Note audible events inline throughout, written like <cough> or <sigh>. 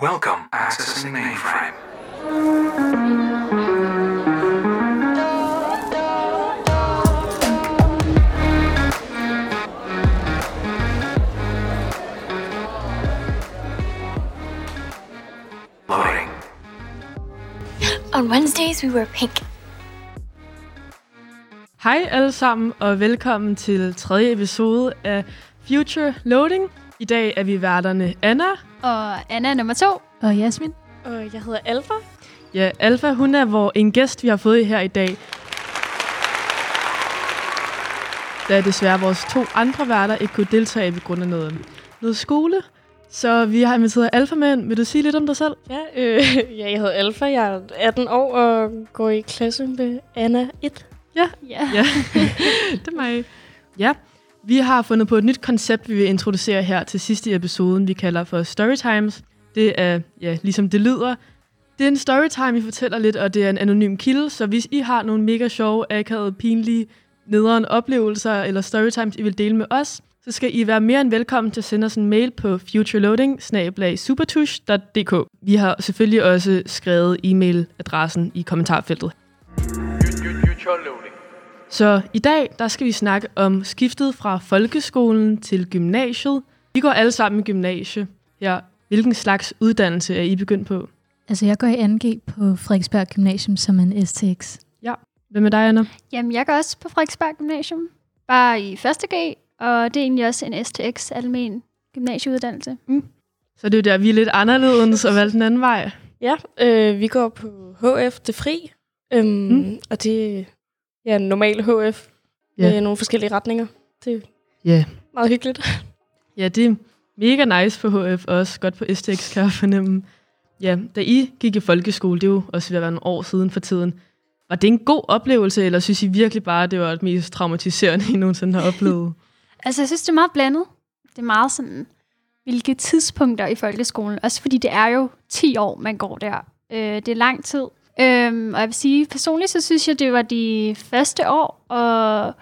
Welcome. Accessing mainframe. Loading. On Wednesdays, we wear pink. Hej alle sammen, og velkommen til tredje episode af Future Loading. I dag er vi værterne Anna. Og Anna er nummer to. Og Jasmin? Og jeg hedder Alfa. Ja, Alfa, hun er hvor en gæst, vi har fået her i dag. Da desværre vores to andre værter ikke kunne deltage på grund af noget, noget skole. Så vi har inviteret Alfa med. ind. Vil du sige lidt om dig selv? Ja, øh, <laughs> ja, jeg hedder Alfa. Jeg er 18 år og går i klasse med Anna 1. Ja. Ja, <laughs> det er mig. Ja, vi har fundet på et nyt koncept, vi vil introducere her til sidste i episoden, vi kalder for Storytimes. Det er, ja, ligesom det lyder, det er en storytime, vi fortæller lidt, og det er en anonym kilde, så hvis I har nogle mega sjove, akavede, pinlige, nederen oplevelser eller storytimes, I vil dele med os, så skal I være mere end velkommen til at sende os en mail på futureloading Vi har selvfølgelig også skrevet e-mailadressen i kommentarfeltet. Så i dag, der skal vi snakke om skiftet fra folkeskolen til gymnasiet. Vi går alle sammen i gymnasie. Ja, hvilken slags uddannelse er I begyndt på? Altså, jeg går i 2G på Frederiksberg Gymnasium som en STX. Hvem er dig, Anna? Jamen, jeg går også på Frederiksberg Gymnasium. Bare i 1. G, og det er egentlig også en STX, almen gymnasieuddannelse. Så det er jo der, vi er lidt anderledes og valgte den anden vej. Ja, øh, vi går på HF Det Fri. Øhm, Mm. mm. Og det ja, en normal HF Ja. med nogle forskellige retninger. Det er Ja. meget hyggeligt. Ja, det er mega nice på HF, og også godt på STX, kan jeg fornemme. Ja, da I gik i folkeskole, det er jo også ved at være nogle år siden for tiden. Var det en god oplevelse, eller synes I virkelig bare, det var det mest traumatiserende, I nogensinde har oplevet? <laughs> Altså, jeg synes, det er meget blandet. Det er meget sådan, hvilke tidspunkter i folkeskolen. Også fordi det er jo 10 år, man går der. Øh, det er lang tid. Øhm, og jeg vil sige, personligt så synes jeg, det var de første år, og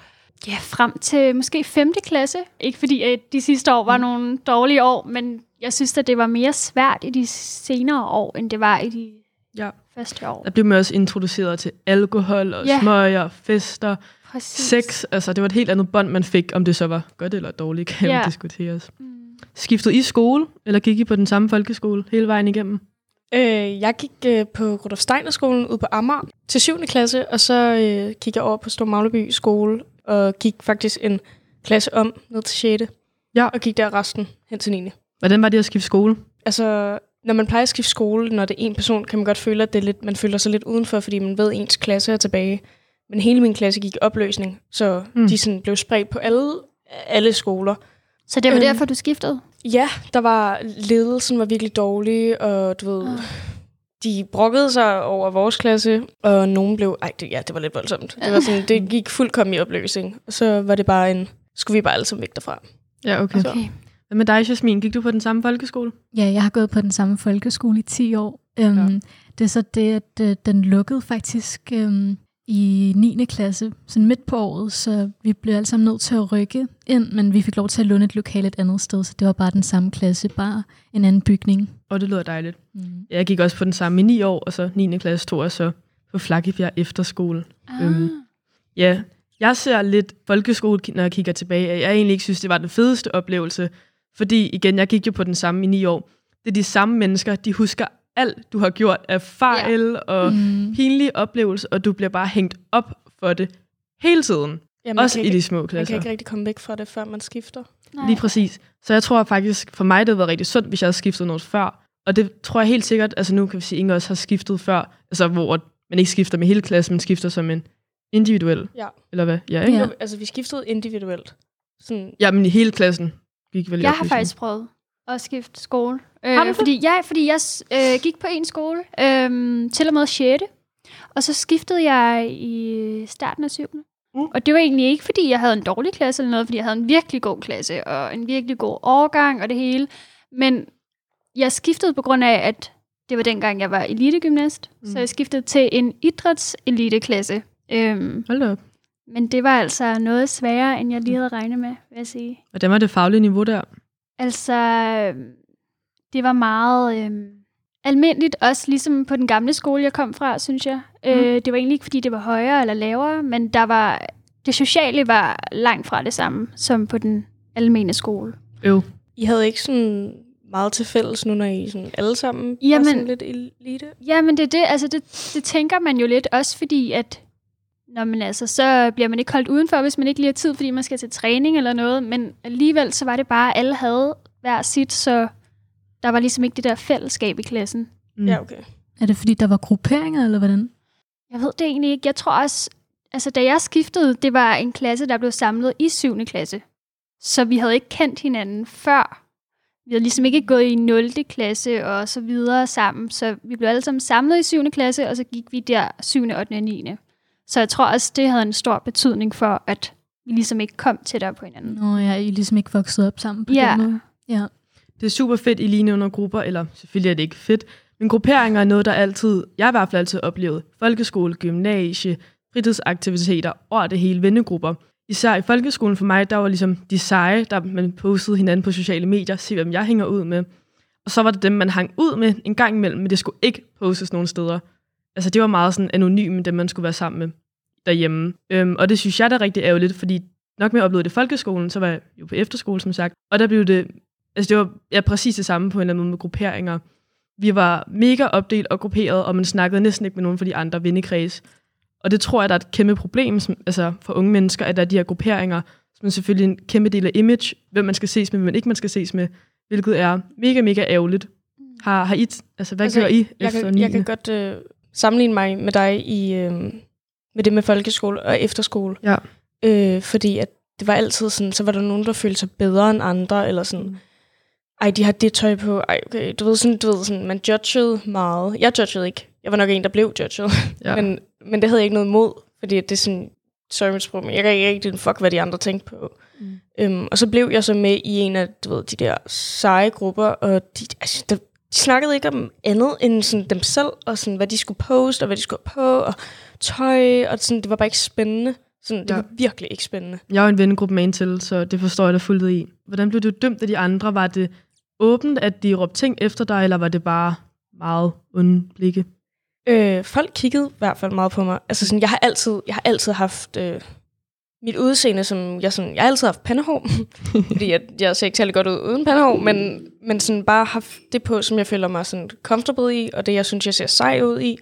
ja, frem til måske 5. klasse. Ikke fordi at de sidste år var nogle dårlige år, men jeg synes, at det var mere svært i de senere år, end det var i de Ja. første år. Der blev man også introduceret til alkohol og Ja. smøger, fester, Præcis. sex. Altså, det var et helt andet bånd, man fik, om det så var godt eller dårligt, kan Ja. diskuteres. Mm. Skiftede I skole, eller gik I på den samme folkeskole hele vejen igennem? Øh, jeg gik øh, på Rudolf Steiner skolen ude på Amager til 7. klasse, og så øh, gik jeg over på Stor Magleby skole og gik faktisk en klasse om ned til 6. Ja. Og gik der resten hen til 9. Hvordan var det at skifte skole? Altså, når man plejer at skifte skole, når det er en person, kan man godt føle, at det er lidt, man føler sig lidt udenfor, fordi man ved, at ens klasse er tilbage. Men hele min klasse gik i opløsning, så mm. de sådan blev spredt på alle, alle skoler. Så det var Øhm. derfor, du skiftede? Ja, der var ledelsen var virkelig dårlig, og du ved, Ah. de brokkede sig over vores klasse, og nogen blev, ej, det, ja, det var lidt voldsomt. Det var sådan, det gik fuldkommen i opløsning, og så var det bare en, skulle vi bare alle sammen væk derfra. Ja, okay. Så. Okay. Hvad med dig, Jasmin? Gik du på den samme folkeskole? Ja, jeg har gået på den samme folkeskole i 10 år. Øhm, Ja. Det er så det, at øh, den lukkede faktisk øhm, i 9. klasse, sådan midt på året, så vi blev alle sammen nødt til at rykke ind, men vi fik lov til at låne et lokale et andet sted, så det var bare den samme klasse, bare en anden bygning. Og det lyder dejligt. Mm. Jeg gik også på den samme i 9 år, og så 9. klasse tog jeg så på Flakkebjerg Efterskole. Ah. Øhm, Ja, jeg ser lidt folkeskole, når jeg kigger tilbage, jeg egentlig ikke synes, det var den fedeste oplevelse. Fordi igen, jeg gik jo på den samme i 9 år. Det er de samme mennesker, de husker alt, du har gjort af fejl ja. og Mm. pinlige oplevelser, og du bliver bare hængt op for det hele tiden. Ja, Også i de små man kan klasser. ikke rigtig komme væk fra det, før man skifter. Nej. Lige præcis. Så jeg tror faktisk, for mig det havde været rigtig sundt, hvis jeg havde skiftet noget før. Og det tror jeg helt sikkert, altså nu kan vi sige, at Inge også har skiftet før, altså hvor man ikke skifter med hele klassen, men skifter som en individuel. Ja. Eller hvad? Ja, ikke? Ja. Altså, vi skiftede individuelt. Sådan, ja men i hele klassen gik vel Jeg har faktisk prøvet at skifte skole. Har Øh, det? fordi, ja, fordi jeg øh, gik på en skole øh, til og med 6. Og så skiftede jeg i starten af 7. Mm. Og det var egentlig ikke, fordi jeg havde en dårlig klasse eller noget, fordi jeg havde en virkelig god klasse og en virkelig god årgang og det hele. Men jeg skiftede på grund af, at det var dengang, jeg var elitegymnast. Mm. Mm. Så jeg skiftede til en idrætseliteklasse. Øhm, Hold op. men det var altså noget sværere, end jeg lige havde regnet med, vil jeg sige. Hvordan var det faglige niveau der? Altså, øhm, det var meget... Øhm, almindeligt, også ligesom på den gamle skole, jeg kom fra, synes jeg. Mm. Øh, det var egentlig ikke, fordi det var højere eller lavere, men der var, det sociale var langt fra det samme, som på den almene skole. Øv. I havde ikke sådan meget til fælles nu, når I sådan alle sammen Jamen- var sådan lidt elite? Ja, men det er det, altså det, det tænker man jo lidt, også fordi at, når man altså, så bliver man ikke holdt udenfor, hvis man ikke lige har tid, fordi man skal til træning eller noget, men alligevel så var det bare, at alle havde hver sit, så der var ligesom ikke det der fællesskab i klassen. Mm. Ja, okay. Er det fordi, der var grupperinger, eller hvordan? Jeg ved det egentlig ikke. Jeg tror også, altså da jeg skiftede, det var en klasse, der blev samlet i 7. klasse. Så vi havde ikke kendt hinanden før. Vi havde ligesom ikke gået i 0. klasse og så videre sammen. Så vi blev alle sammen samlet i 7. klasse, og så gik vi der 7., 8. og 9. Så jeg tror også, det havde en stor betydning for, at vi ligesom ikke kom tættere på hinanden. Nå, jeg er I ligesom ikke vokset op sammen på Ja. den måde. Ja. Det er super fedt i lignende under grupper, eller selvfølgelig er det ikke fedt, men grupperinger er noget, der altid, jeg i hvert fald altid oplevet. Folkeskole, gymnasie, fritidsaktiviteter over det hele, vennegrupper. Især i folkeskolen for mig, der var ligesom de seje, der man postede hinanden på sociale medier, se hvem jeg hænger ud med. Og så var det dem, man hang ud med en gang imellem, men det skulle ikke postes nogen steder. Altså det var meget sådan anonymt, dem man skulle være sammen med derhjemme. Øhm, og det synes jeg da rigtig ærgerligt, fordi nok med at opleve det i folkeskolen, så var jeg jo på efterskole, som sagt. Og der blev det, altså det var ja, præcis det samme på en eller anden måde med grupperinger. Vi var mega opdelt og grupperet, og man snakkede næsten ikke med nogen fra de andre vennekreds. Og det tror jeg, der er et kæmpe problem som, altså for unge mennesker, at der er de her grupperinger, som er selvfølgelig en kæmpe del af image, hvem man skal ses med, hvem man ikke man skal ses med, hvilket er mega, mega ærgerligt. Har, har I, altså hvad Altså, gør I Jeg efter kan, jeg kan 9. godt øh, sammenligne mig med dig i øh, med det med folkeskole og efterskole. Ja. Øh, fordi at det var altid sådan, så var der nogen, der følte sig bedre end andre, eller sådan, Mm. ej, de har det tøj på, ej, okay, du ved sådan, du ved sådan, man judgede meget. Jeg judgede ikke. Jeg var nok en, der blev judged. Ja. <laughs> men, men det havde jeg ikke noget imod, fordi det er sådan, sorry mit sprog, men jeg kan ikke rigtig fuck, hvad de andre tænkte på. Mm. Øhm, og så blev jeg så med i en af du ved, de der seje grupper, og de, altså, der, de snakkede ikke om andet end sådan dem selv, og sådan, hvad de skulle poste, og hvad de skulle på, og tøj, og sådan, det var bare ikke spændende. Sådan, det Ja. var virkelig ikke spændende. Jeg er jo en vennegruppe med en til, så det forstår jeg da fuldt i. Hvordan blev du dømt af de andre? Var det åbent, at de råbte ting efter dig, eller var det bare meget onde blikke? Øh, folk kiggede i hvert fald meget på mig. Altså sådan, jeg har altid, jeg har altid haft øh, mit udseende, som jeg sådan, jeg har altid haft pandehår, <laughs> fordi jeg, jeg ser ikke særlig godt ud uden pandehår, men, men sådan bare haft det på, som jeg føler mig sådan comfortable i, og det jeg synes, jeg ser sej ud i.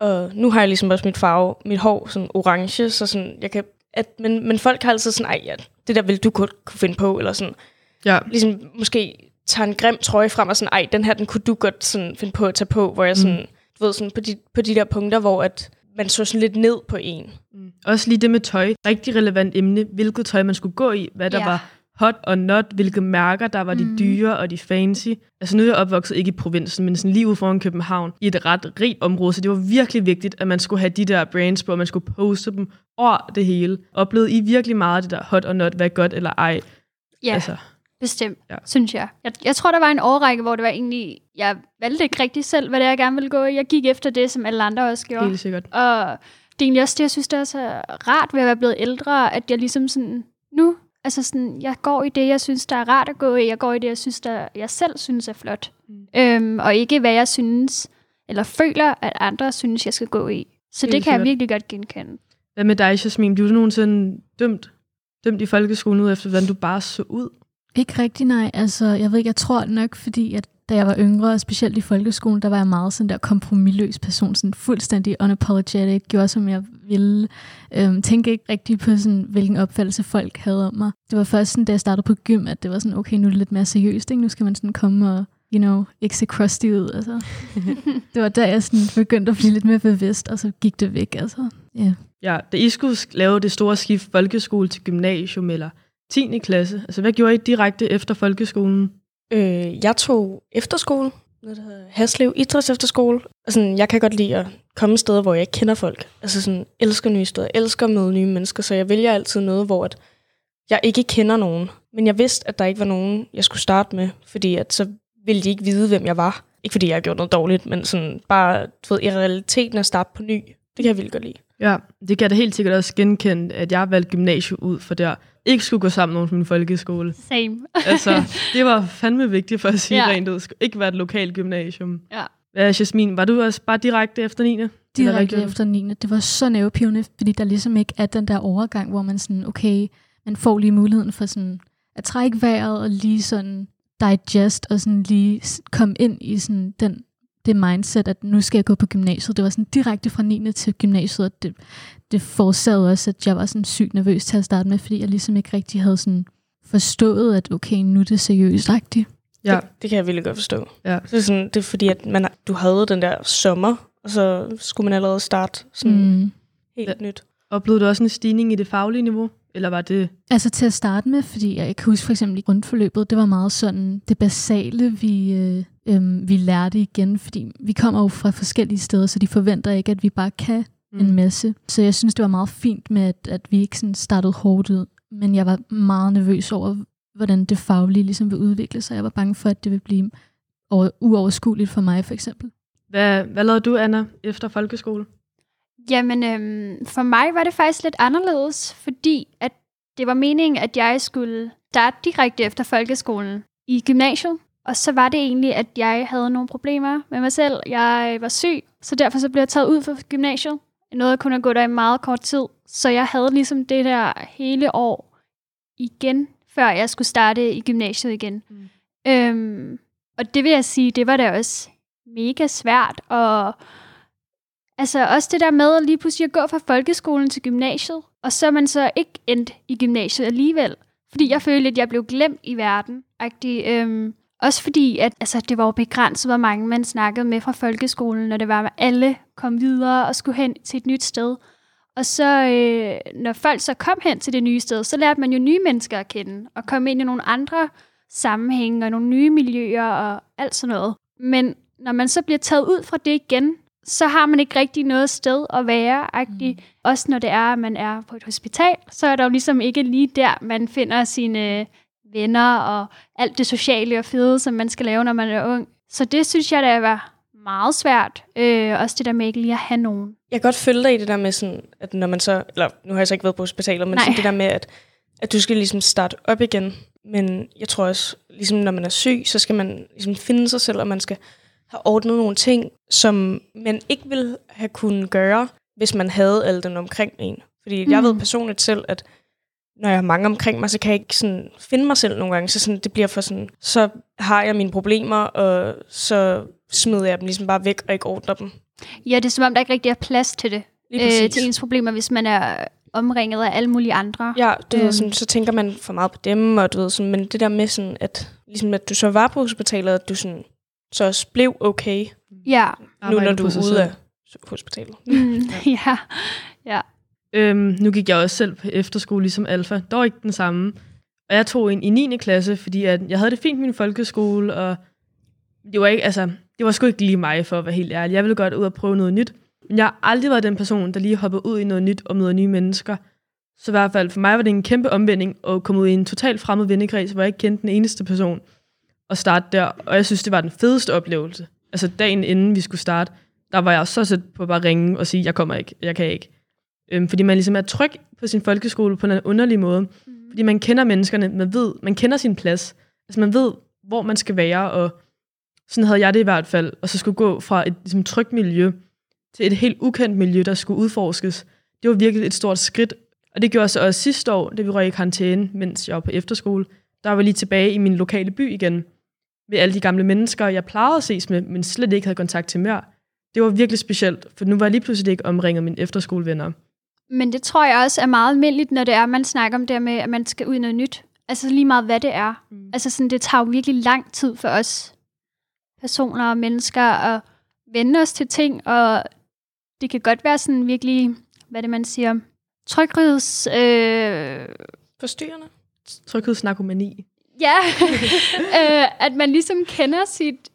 Og nu har jeg ligesom også mit farve, mit hår sådan orange, så sådan, jeg kan, at, men, men folk har altid sådan, ej, ja, det der vil du godt kunne finde på, eller sådan, Ja, ligesom måske tager en grim trøje frem og sådan, ej, den her, den kunne du godt sådan finde på at tage på, hvor jeg sådan, mm. du ved, sådan på de, på de der punkter, hvor at man så sådan lidt ned på en. Mm. Også lige det med tøj. Rigtig relevant emne. Hvilket tøj man skulle gå i. Hvad der Ja. var hot og not. Hvilke mærker der var de Mm. dyre og de fancy. Altså nu er jeg opvokset ikke i provinsen, men sådan lige ude foran København. I et ret rigt område. Så det var virkelig vigtigt, at man skulle have de der brands på, og man skulle poste dem over det hele. Oplevede I virkelig meget af det der hot og not, hvad godt eller ej? Ja, Altså, bestemt, Ja. synes jeg. jeg. Jeg tror, der var en årrække, hvor det var egentlig... Jeg valgte ikke rigtig selv, hvad det er, jeg gerne ville gå i. Jeg gik efter det, som alle andre også gjorde. helt sikkert. Og det er egentlig også det, jeg synes, det er så rart ved at være blevet ældre, at jeg ligesom sådan, nu, altså sådan, jeg går i det, jeg synes, der er rart at gå i. Jeg går i det, jeg synes, der, jeg selv synes er flot. Mm. Øhm, og ikke hvad jeg synes, eller føler, at andre synes, jeg skal gå i. Så Helt det kan jeg sikkert. virkelig godt genkende. Hvad med dig, Jasmin? Blev du nogensinde dømt, dømt i folkeskolen ud efter, hvordan du bare så ud? Ikke rigtig, nej. Altså, jeg ved ikke, jeg tror nok, fordi at da jeg var yngre, og specielt i folkeskolen, der var jeg meget sådan der kompromilløs person, sådan fuldstændig unapologetic, gjorde som jeg ville. Øhm, tænkte ikke rigtig på, sådan, hvilken opfattelse folk havde om mig. Det var først sådan, da jeg startede på gym, at det var sådan, okay, nu er det lidt mere seriøst, ikke? Nu skal man sådan komme og, you know, ikke se crusty ud, altså. <laughs> det var der, jeg sådan begyndte at blive lidt mere bevidst, og så gik det væk, altså. Ja. Ja, da I skulle sk- lave det store skift folkeskole til gymnasium eller 10. klasse, altså hvad gjorde I direkte efter folkeskolen? Øh, jeg tog efterskole, noget der hedder Haslev Idræts Efterskole. Altså, jeg kan godt lide at komme steder, hvor jeg ikke kender folk. Altså sådan, elsker nye steder, elsker at møde nye mennesker, så jeg vælger altid noget, hvor at jeg ikke kender nogen. Men jeg vidste, at der ikke var nogen, jeg skulle starte med, fordi at så ville de ikke vide, hvem jeg var. Ikke fordi jeg har gjort noget dårligt, men sådan bare, du ved, i realiteten at starte på ny, det kan jeg vildt godt lide. Ja, det kan jeg da helt sikkert også genkende, at jeg valgte gymnasiet ud for der. Ikke skulle gå sammen med nogen min folkeskole. Same. Altså, <laughs> det var fandme vigtigt for at sige Ja. rent ud. Ikke være et lokalt gymnasium. Ja. Hvad Jasmin? Var du også bare direkte efter 9. Eller hvad direkte efter 9. Det var så nervepivende, fordi der ligesom ikke er den der overgang, hvor man sådan, okay, man får lige muligheden for sådan at trække vejret og lige sådan digest og sådan lige komme ind i sådan den, det mindset, at nu skal jeg gå på gymnasiet. Det var sådan direkte fra 9. til gymnasiet, og det, det forårsagede også, at jeg var sådan sygt nervøs til at starte med, fordi jeg ligesom ikke rigtig havde sådan forstået, at okay, nu er det seriøst rigtigt. Ja, Det, det kan jeg virkelig godt forstå. Ja. Det er, sådan, det er fordi, at man, du havde den der sommer, og så skulle man allerede starte sådan mm. Helt Ja. ja. nyt. oplevede du også en stigning i det faglige niveau? Eller var det... Altså til at starte med, fordi jeg kan huske for eksempel i grundforløbet, det var meget sådan det basale, vi, øh, øh, vi lærte igen, fordi vi kommer jo fra forskellige steder, så de forventer ikke, at vi bare kan mm. en masse. Så jeg synes, det var meget fint med, at, at vi ikke sådan startede hårdt ud, men jeg var meget nervøs over, hvordan det faglige ligesom vil udvikle sig. Jeg var bange for, at det vil blive over, uoverskueligt for mig, for eksempel. Hvad, hvad lavede du, Anna, efter folkeskole? Jamen, øhm, for mig var det faktisk lidt anderledes, fordi at det var meningen, at jeg skulle starte direkte efter folkeskolen i gymnasiet. Og så var det egentlig, at jeg havde nogle problemer med mig selv. Jeg var syg, så derfor så blev jeg taget ud fra gymnasiet. Jeg nåede kun at gå der i meget kort tid. Så jeg havde ligesom det der hele år igen, før jeg skulle starte i gymnasiet igen. Mm. Øhm, og det vil jeg sige, det var da også mega svært. Og Altså også det der med lige pludselig at gå fra folkeskolen til gymnasiet, og så er man så ikke endt i gymnasiet alligevel. Fordi jeg følte, at jeg blev glemt i verden. -agtig. Øhm, også fordi, at altså, det var jo begrænset, hvor mange man snakkede med fra folkeskolen, når det var, at alle kom videre og skulle hen til et nyt sted. Og så, øh, når folk så kom hen til det nye sted, så lærte man jo nye mennesker at kende, og kom ind i nogle andre sammenhænge, og nogle nye miljøer, og alt sådan noget. Men når man så bliver taget ud fra det igen, så har man ikke rigtig noget sted at være. Mm. Også når det er, at man er på et hospital, så er der jo ligesom ikke lige der, man finder sine venner og alt det sociale og fede, som man skal lave, når man er ung. Så det synes jeg, der var meget svært. Øh, også det der med ikke lige at have nogen. Jeg kan godt følge dig i det der med sådan, at når man så, eller nu har jeg så ikke været på hospitalet, men Nej. sådan det der med, at, at du skal ligesom starte op igen. Men jeg tror også, ligesom når man er syg, så skal man ligesom finde sig selv, og man skal have ordnet nogle ting, som man ikke ville have kunnet gøre, hvis man havde alle den omkring en. Fordi mm. jeg ved personligt selv, at når jeg har mange omkring mig, så kan jeg ikke sådan finde mig selv nogle gange. Så sådan, det bliver for sådan, så har jeg mine problemer, og så smider jeg dem ligesom bare væk og ikke ordner dem. Ja, det er som om, der ikke rigtig er plads til det. Lige Øh, til ens problemer, hvis man er omringet af alle mulige andre. Ja, du øhm. ved, sådan, så tænker man for meget på dem, og du ved, sådan, men det der med sådan, at, ligesom, at du så var på hospitalet, at du sådan, så også blev okay, Ja. nu når du er ude af hospitalet. Mm, <laughs> ja. ja. Øhm, nu gik jeg også selv på efterskole, ligesom Alfa. Dog ikke den samme. Og jeg tog ind i 9. klasse, fordi at jeg havde det fint med min folkeskole, og det var, ikke, altså, det var sgu ikke lige mig, for at være helt ærlig. Jeg ville godt ud og prøve noget nyt. Men jeg har aldrig været den person, der lige hopper ud i noget nyt og møder nye mennesker. Så i hvert fald for mig var det en kæmpe omvending at komme ud i en totalt fremmed vennekreds, hvor jeg ikke kendte den eneste person og starte der. Og jeg synes, det var den fedeste oplevelse. Altså dagen inden vi skulle starte, der var jeg så sæt på bare at ringe og sige, jeg kommer ikke, jeg kan ikke. Øhm, fordi man ligesom er tryg på sin folkeskole på en underlig måde. Mm. Fordi man kender menneskerne, man ved, man kender sin plads. Altså man ved, hvor man skal være, og sådan havde jeg det i hvert fald. Og så skulle gå fra et ligesom, trygt miljø til et helt ukendt miljø, der skulle udforskes. Det var virkelig et stort skridt. Og det gjorde så også sidste år, da vi røg i karantæne, mens jeg var på efterskole. Der var jeg lige tilbage i min lokale by igen. Med alle de gamle mennesker, jeg plejede at ses med, men slet ikke havde kontakt til mere. Det var virkelig specielt, for nu var jeg lige pludselig ikke omringet af mine efterskolevenner. Men det tror jeg også er meget almindeligt, når det er, at man snakker om det her med, at man skal ud i noget nyt. Altså lige meget, hvad det er. Mm. Altså sådan, det tager jo virkelig lang tid for os personer og mennesker at vende os til ting, og det kan godt være sådan virkelig, hvad det man siger, trygheds... Øh, Forstyrrende? Tryghedsnarkomani. ja, <laughs> øh, at man ligesom kender sit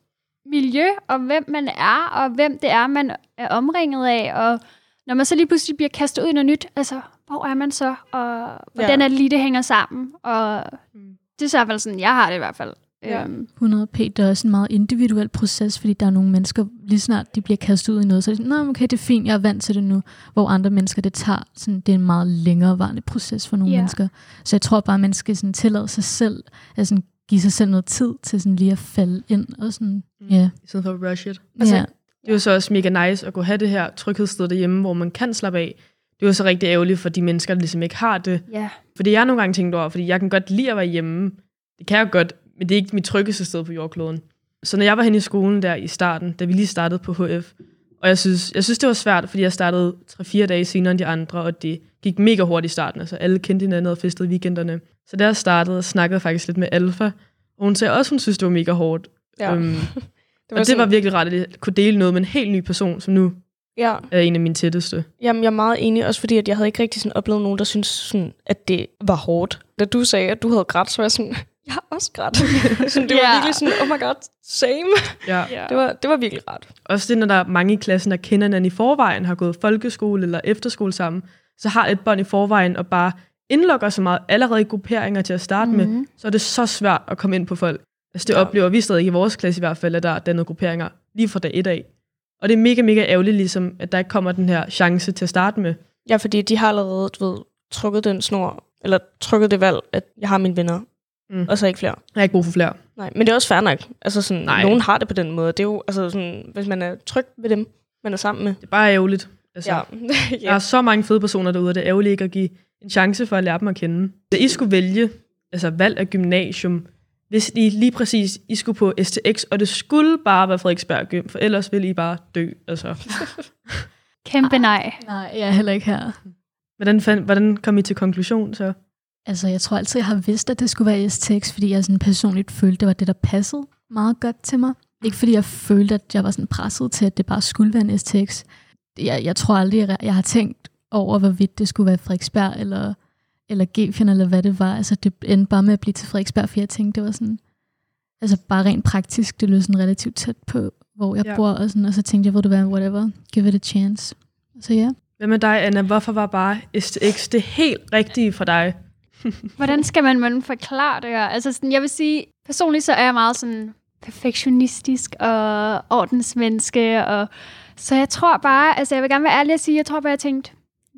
miljø, og hvem man er, og hvem det er, man er omringet af, og når man så lige pludselig bliver kastet ud i noget nyt, altså, hvor er man så, og hvordan Ja. er det lige, det hænger sammen, og Mm. det er så i hvert fald sådan, jeg har det i hvert fald. Ja. Øhm, 100 p, det er også en meget individuel proces, fordi der er nogle mennesker, lige snart de bliver kastet ud i noget, så er de sådan, okay, det er fint, jeg er vant til det nu. Hvor andre mennesker, det tager, sådan, det er en meget længerevarende proces for nogle Ja. yeah. mennesker. Så jeg tror bare, man skal sådan, tillade sig selv, at sådan, give sig selv noget tid til sådan, lige at falde ind. Og sådan, ja. I stedet for at rush it. Altså, ja. Det er jo så også mega nice at kunne have det her tryghedssted derhjemme, hvor man kan slappe af. Det er jo så rigtig ærgerligt for de mennesker, der ligesom ikke har det. ja. Fordi jeg har nogle gange tænkt over, fordi jeg kan godt lide at være hjemme. Det kan jeg godt, men det er ikke mit tryggeste sted på jordkloden. Så når jeg var henne i skolen der i starten, da vi lige startede på HF, og jeg synes, jeg synes det var svært, fordi jeg startede 3-4 dage senere end de andre, og det gik mega hurtigt i starten. Altså alle kendte hinanden og festede i weekenderne. Så da jeg startede, snakkede faktisk lidt med Alfa, og hun sagde også, hun synes, det var mega hårdt. Ja. Øhm, <laughs> det og det var virkelig rart, at jeg kunne dele noget med en helt ny person, som nu Ja, er en af mine tætteste. jamen, jeg er meget enig, også fordi at jeg havde ikke rigtig sådan oplevet nogen, der synes, sådan, at det var hårdt. Da du sagde, at du havde grædt, så var jeg sådan, <laughs> jeg har også grædt. <laughs> sådan, det var Ja. virkelig sådan, oh my god, same. Ja. Det var, det var virkelig rart. Også det, når der er mange i klassen, der kender hinanden i forvejen, har gået folkeskole eller efterskole sammen, så har et bånd i forvejen og bare indlukker så meget allerede i grupperinger til at starte mm. med, Mhm. så er det så svært at komme ind på folk. Altså det Ja. ja. oplever vi stadig i vores klasse i hvert fald, at der er dannet grupperinger lige fra dag et af. Og det er mega, mega ærgerligt, ligesom, at der ikke kommer den her chance til at starte med. Ja, fordi de har allerede, du ved, trukket den snor, eller trukket det valg, at jeg har mine venner, Mm. og så ikke flere. Jeg har ikke brug for flere. Nej, men det er også fair nok. Altså sådan, Nej. nogen har det på den måde. Det er jo, altså sådan, hvis man er tryg ved dem, man er sammen med. Det er bare ærgerligt. Altså, Ja. <laughs> Der er så mange fede personer derude, og det er ærgerligt ikke at give en chance for at lære dem at kende. Da I skulle vælge altså valg af gymnasium, hvis I lige præcis I skulle på STX, og det skulle bare være Frederiksberg Gym, for ellers ville I bare dø. Altså. <laughs> Kæmpe nej. Nej, jeg er heller ikke her. Hvordan, fand, hvordan kom I til konklusion så? Altså, jeg tror altid, jeg har vidst, at det skulle være STX, fordi jeg sådan personligt følte, det var det, der passede meget godt til mig. Ikke fordi jeg følte, at jeg var sådan presset til, at det bare skulle være en STX. Jeg, jeg tror aldrig, jeg, jeg har tænkt over, hvorvidt det skulle være Frederiksberg eller, eller Gefion, eller hvad det var. Altså, det endte bare med at blive til Frederiksberg, for jeg tænkte, det var sådan... Altså, bare rent praktisk, det lød sådan relativt tæt på, hvor jeg Ja. bor, og, sådan, og så tænkte jeg, hvor det var, whatever, give it a chance. Så ja. Hvad med dig, Anna? Hvorfor var bare STX det helt rigtige for dig? <laughs> Hvordan skal man, man forklare det her? Altså sådan, jeg vil sige, personligt så er jeg meget sådan perfektionistisk og ordensmenneske, og så jeg tror bare, altså jeg vil gerne være ærlig og sige, jeg tror bare, jeg tænkte,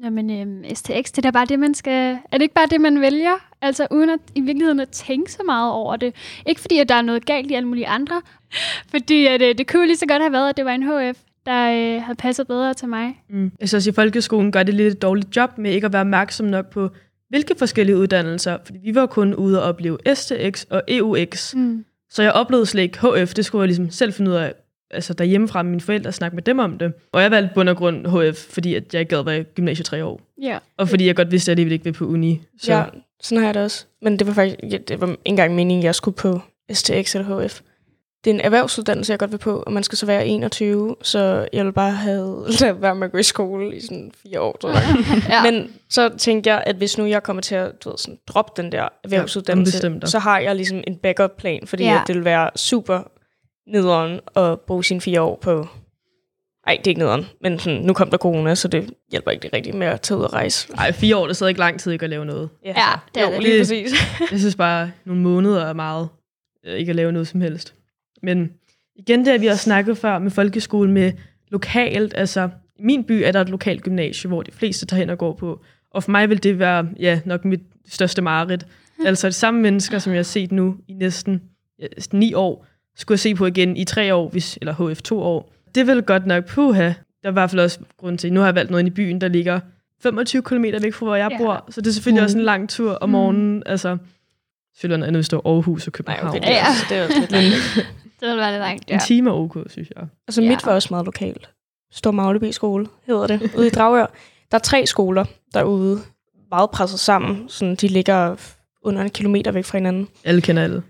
jamen øhm, STX, det er da bare det, man skal, er det ikke bare det, man vælger? Altså uden at i virkeligheden at tænke så meget over det. Ikke fordi, at der er noget galt i alle mulige andre, <laughs> fordi at, øh, det kunne lige så godt have været, at det var en HF, der øh, havde passet bedre til mig. Mm. Jeg synes også, i folkeskolen gør det lidt et dårligt job med ikke at være opmærksom nok på, hvilke forskellige uddannelser. Fordi vi var kun ude og opleve STX og EUX. Mm. Så jeg oplevede slet ikke HF, det skulle jeg ligesom selv finde ud af, altså derhjemmefra med mine forældre og snakke med dem om det. Og jeg valgte bund og grund HF, fordi at jeg ikke gad være i gymnasiet tre år. Ja. Og fordi jeg godt vidste, at jeg alligevel ikke ville på uni. Så Ja, sådan har jeg det også. Men det var faktisk, ja, det var ikke engang meningen, at jeg skulle på STX eller HF. Det er en erhvervsuddannelse, jeg godt vil på, og man skal så være 21, så jeg vil bare have <laughs> ladet være med at gå i skole i sådan fire år, tror jeg. <laughs> ja. Men så tænkte jeg, at hvis nu jeg kommer til at du ved, sådan, droppe den der erhvervsuddannelse, dig. så har jeg ligesom en backup-plan, fordi Ja. ja. at det vil være super nederen at bruge sine fire år på... Ej, det er ikke nederen, men sådan, nu kom der corona, så det hjælper ikke det rigtigt med at tage ud og rejse. ej, fire år, det sidder ikke lang tid ikke at lave noget. Ja, det er jo, det. lige Det- præcis. <laughs> Jeg synes bare, nogle måneder er meget øh, ikke at lave noget som helst. Men igen det, vi har snakket før med folkeskole med lokalt, altså i min by er der et lokalt gymnasie, hvor de fleste tager hen og går på. Og for mig vil det være ja, nok mit største mareridt. Altså de samme mennesker, som jeg har set nu i næsten ja, ni år, skulle se på igen i tre år, hvis, eller HF to år. Det vil godt nok puha. Der er i hvert fald også grund til, nu har jeg valgt noget inde i byen, der ligger 25 km væk fra, hvor jeg Ja. bor. Så det er selvfølgelig Mm. også en lang tur om Mm. morgenen. Altså, selvfølgelig noget andet, hvis det var Aarhus og Nej, København. okay, det er, Ja. også, det er også lidt langt. <laughs> Det vil være lidt langt, En ja. time er ok, synes jeg. Altså Ja. mit var også meget lokalt. Stor Magleby skole hedder det, ude i Dragør. Der er tre skoler derude, meget presset sammen. Sådan, de ligger under en kilometer væk fra hinanden. Alle kender alle.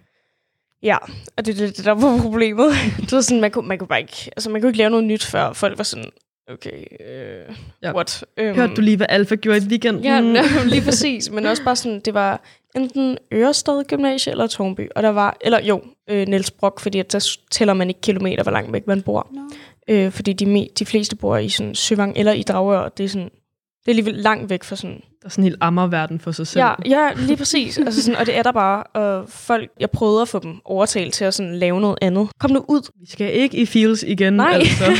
Ja, og det er det, det, der var problemet. <laughs> det var sådan, man kunne, man kunne bare ikke, altså man kunne ikke lave noget nyt, før folk var sådan, okay, øh, Ja. what? Um, Hørte du lige, hvad Alfa gjorde i weekenden? <laughs> Ja, lige præcis. Men også bare sådan, det var enten Ørestad Gymnasie eller Tornby. Og der var, eller jo, øh, Niels Brock, fordi at der tæller man ikke kilometer, hvor langt væk man bor. Nå. Øh, fordi de, de fleste bor i sådan Søvang eller i Dragør. Det er sådan, det er alligevel langt væk fra sådan... Der er sådan en helt ammerverden for sig selv. Ja, ja, lige præcis. altså sådan, og det er der bare. Og folk, jeg prøvede at få dem overtalt til at sådan lave noget andet. Kom nu ud. Vi skal ikke i feels igen, Nej. altså. <laughs>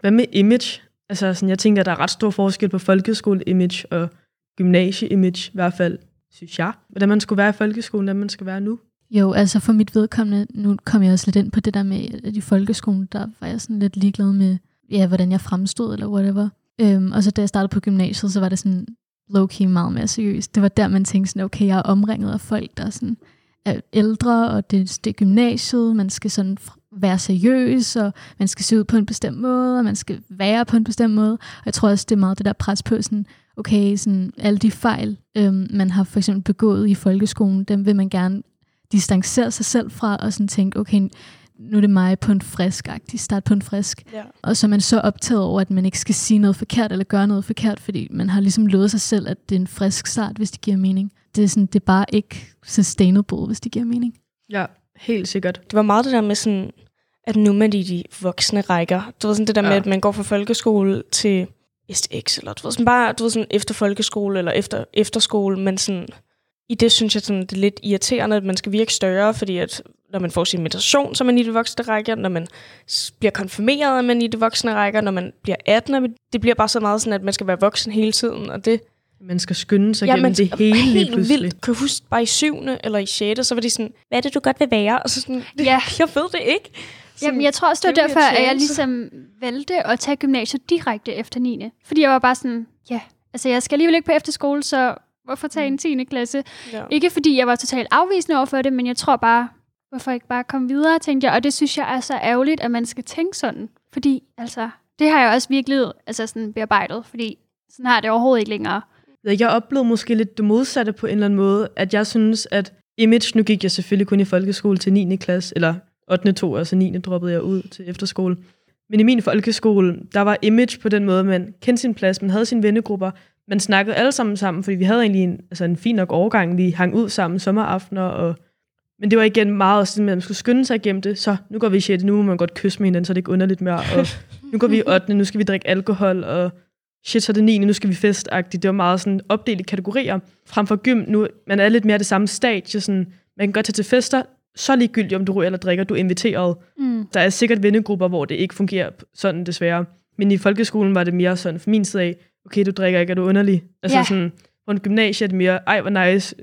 Hvad med image? Altså, sådan, jeg tænker, der er ret stor forskel på folkeskole-image og gymnasie-image, i hvert fald, synes jeg. Hvordan man skulle være i folkeskolen, hvordan man skal være nu. Jo, altså for mit vedkommende, nu kom jeg også lidt ind på det der med, at i folkeskolen, der var jeg sådan lidt ligeglad med, ja, hvordan jeg fremstod, eller whatever. Øhm, og så da jeg startede på gymnasiet, så var det sådan low-key meget mere seriøst. Det var der, man tænkte sådan, okay, jeg er omringet af folk, der er sådan er ældre, og det, det er gymnasiet, man skal sådan være seriøs, og man skal se ud på en bestemt måde, og man skal være på en bestemt måde. Og jeg tror også, det er meget det der pres på sådan, okay, sådan alle de fejl, øhm, man har for eksempel begået i folkeskolen, dem vil man gerne distancere sig selv fra, og sådan tænke, okay, nu er det mig på en frisk agtig start på en frisk. Ja. Og så er man så optaget over, at man ikke skal sige noget forkert, eller gøre noget forkert, fordi man har ligesom lovet sig selv, at det er en frisk start, hvis det giver mening. Det er, sådan, det er bare ikke sustainable, hvis det giver mening. Ja, helt sikkert. Det var meget det der med sådan, at nu med de, de voksne rækker. Du ved sådan det der ja. med, at man går fra folkeskole til STX, eller du ved sådan bare, du ved sådan efter folkeskole, eller efter efterskole, men sådan, i det synes jeg sådan, det er lidt irriterende, at man skal virke større, fordi at når man får sin meditation, så er man i det voksne rækker, når man bliver konfirmeret, er man i det voksne rækker, når man bliver 18, er man- det bliver bare så meget sådan, at man skal være voksen hele tiden, og det, Man skal skynde sig gennem det hele helt pludselig. vildt. Kan jeg huske, bare i syvende eller i sjette, så var de sådan, hvad er det, du godt vil være? Og så sådan, <laughs> Ja. jeg ved det ikke. Sådan, Jamen, jeg tror også, det var det er derfor, at jeg ligesom valgte at tage gymnasiet direkte efter 9. Fordi jeg var bare sådan, ja, altså jeg skal alligevel ikke på efterskole, så hvorfor tage en 10. klasse? Ja. Ikke fordi jeg var totalt afvisende over for det, men jeg tror bare, hvorfor ikke bare komme videre, tænkte jeg. Og det synes jeg er så ærgerligt, at man skal tænke sådan. Fordi, altså, det har jeg også virkelig altså sådan bearbejdet, fordi sådan har det overhovedet ikke længere. Jeg oplevede måske lidt det modsatte på en eller anden måde, at jeg synes, at image, nu gik jeg selvfølgelig kun i folkeskole til 9. klasse, eller 8. to, altså 9. droppede jeg ud til efterskole. Men i min folkeskole, der var image på den måde, man kendte sin plads, man havde sine vennegrupper, man snakkede alle sammen sammen, fordi vi havde egentlig en, altså en fin nok overgang, vi hang ud sammen sommeraftener, og men det var igen meget sådan, at man skulle skynde sig igennem det. Så nu går vi i 6. Nu må man godt kysse med hinanden, så det ikke underligt mere. Og nu går vi i 8. Nu skal vi drikke alkohol, og shit, så er det 9. Nu skal vi festagtigt. Det var meget sådan opdelt i kategorier. Frem for gym, nu man er lidt mere det samme stadie. Sådan, man kan godt tage til fester, så ligegyldigt om du ryger eller drikker, du er inviteret. Mm. Der er sikkert vennegrupper, hvor det ikke fungerer sådan desværre. Men i folkeskolen var det mere sådan, for min side af, okay, du drikker ikke, er du underlig? Altså Ja. sådan, på en gymnasie er det mere, ej, hvor nice,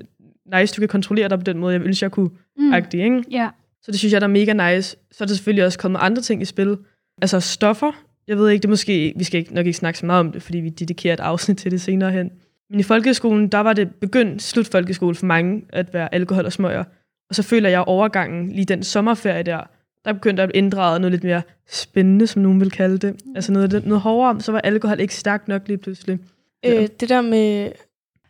nice, du kan kontrollere dig på den måde, jeg ville, jeg kunne, Mm. agtig, ikke? Ja. Så det synes jeg, der er mega nice. Så er der selvfølgelig også kommet andre ting i spil. Altså stoffer. Jeg ved ikke, det måske, vi skal ikke, nok ikke snakke så meget om det, fordi vi dedikerer et afsnit til det senere hen. Men i folkeskolen, der var det begyndt, slut folkeskole for mange, at være alkohol og smøger. Og så føler jeg overgangen, lige den sommerferie der, der begyndte at inddrage noget lidt mere spændende, som nogen vil kalde det. Altså noget, noget hårdere, så var alkohol ikke stærkt nok lige pludselig. Øh, det der med,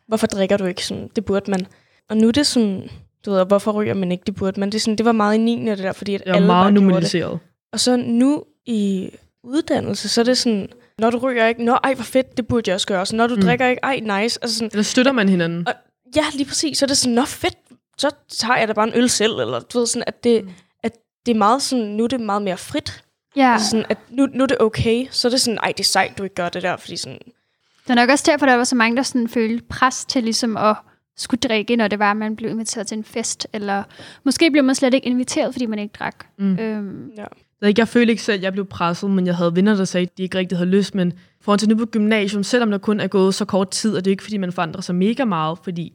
hvorfor drikker du ikke? Sådan, det burde man. Og nu er det sådan, du ved, hvorfor ryger man ikke? Det burde man. Det, er sådan, det var meget i 9. det der, fordi at Jeg var alle meget det. normaliseret. Og så nu i uddannelse, så er det sådan, når du ryger ikke, nå ej, hvor fedt, det burde jeg også gøre. Så når du Mm. mm. drikker ikke, ej, nice. Altså sådan, Eller støtter man hinanden? Og- ja, lige præcis. Så er det sådan, nå fedt, så tager jeg da bare en øl selv. Eller du ved sådan, at det, Mm. Det er meget sådan, nu er det meget mere frit. Ja. Altså sådan, at nu, nu er det okay. Så er det sådan, ej, det er sejt, du ikke gør det der, fordi sådan, Det er nok også derfor, der var så mange, der sådan følte pres til ligesom at skulle drikke, når det var, at man blev inviteret til en fest. Eller måske blev man slet ikke inviteret, fordi man ikke drak. Mm. Øhm, ja. Jeg, jeg følte ikke selv, at jeg blev presset, men jeg havde venner, der sagde, at de ikke rigtig havde lyst. Men for til nu på gymnasium, selvom der kun er gået så kort tid, og det er ikke, fordi man forandrer sig mega meget, fordi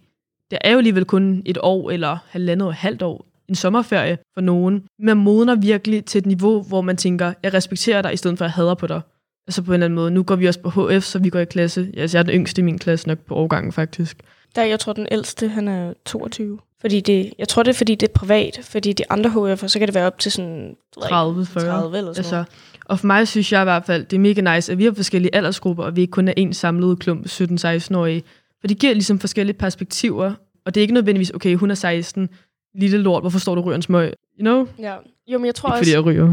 det er jo alligevel kun et år eller halvandet og halvt år, en sommerferie for nogen. Man modner virkelig til et niveau, hvor man tænker, jeg respekterer dig, i stedet for at jeg hader på dig. Altså på en eller anden måde. Nu går vi også på HF, så vi går i klasse. Altså, jeg er den yngste i min klasse nok på årgangen, faktisk. Der, jeg tror, den ældste, han er 22. Fordi det, jeg tror, det er, fordi det er privat. Fordi de andre HF'er, så kan det være op til sådan... 30, 40. 30 eller sådan Altså, noget. og for mig synes jeg i hvert fald, det er mega nice, at vi har forskellige aldersgrupper, og vi ikke kun er en samlet klump 17-16-årige. For det giver ligesom forskellige perspektiver, og det er ikke nødvendigvis, okay, hun er 16, lille lort, hvorfor står du ryger en smøg? You know? Ja. Jo, men jeg tror Ikke også... fordi jeg ryger.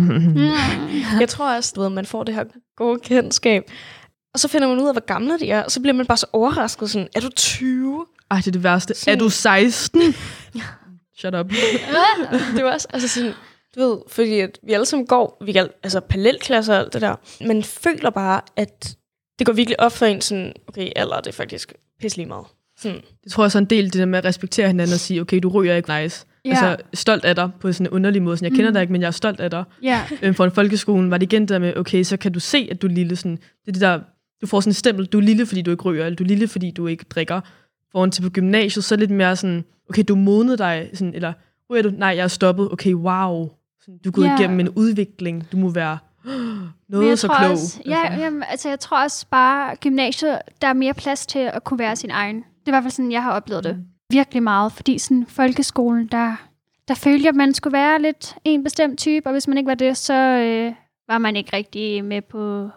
<laughs> Jeg tror også, du ved, man får det her gode kendskab. Og så finder man ud af, hvor gamle de er, og så bliver man bare så overrasket sådan, er du 20? Ej, det er det værste. Sådan- Er du 16? <laughs> Shut up. <laughs> det var også, altså sådan, Du ved, fordi at vi alle sammen går, vi kan, altså parallelklasser og alt det der, men føler bare, at det går virkelig op for en sådan, okay, alder det er faktisk pisselig meget. Sådan, Det tror jeg så en del det der med at respektere hinanden og sige, okay, du ryger ikke nice. Ja. Altså stolt af dig på sådan en underlig måde. Sådan, jeg kender Mm. dig ikke, men jeg er stolt af dig. Ja, Øhm, for en folkeskolen var det igen der med, okay, så kan du se, at du er lille. Sådan, det er det der, du får sådan et stempel, du er lille, fordi du ikke ryger, eller du er lille, fordi du ikke drikker. Foran til på gymnasiet, så er det lidt mere sådan, okay, du modnede dig, sådan, eller ryger du? Nej, jeg er stoppet. Okay, wow. Sådan, du er gået Ja. igennem en udvikling. Du må være noget så klog. Også, ja, Altså. jamen, altså jeg tror også bare, gymnasiet, der er mere plads til at kunne være sin egen. Det er i hvert fald sådan, jeg har oplevet det. Virkelig meget, fordi sådan folkeskolen, der, der følte jeg, at man skulle være lidt en bestemt type, og hvis man ikke var det, så øh, var man ikke rigtig med på,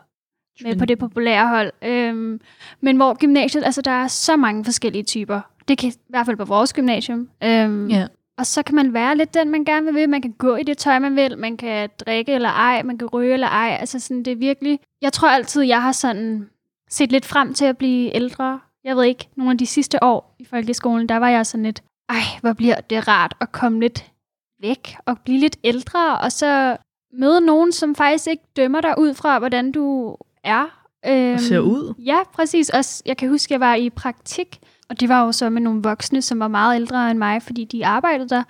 med på det populære hold. Øhm, men hvor gymnasiet, altså der er så mange forskellige typer. Det kan i hvert fald på vores gymnasium. Øhm, Ja. og så kan man være lidt den, man gerne vil. Man kan gå i det tøj, man vil. Man kan drikke eller ej. Man kan ryge eller ej. Altså sådan, det er virkelig... Jeg tror altid, jeg har sådan set lidt frem til at blive ældre. Jeg ved ikke, nogle af de sidste år i folkeskolen, der var jeg sådan lidt, ej, hvor bliver det rart at komme lidt væk og blive lidt ældre, og så møde nogen, som faktisk ikke dømmer dig ud fra, hvordan du er. Øhm, Og ser ud. Ja, præcis. Også, jeg kan huske, at jeg var i praktik, og det var jo så med nogle voksne, som var meget ældre end mig, fordi de arbejdede der.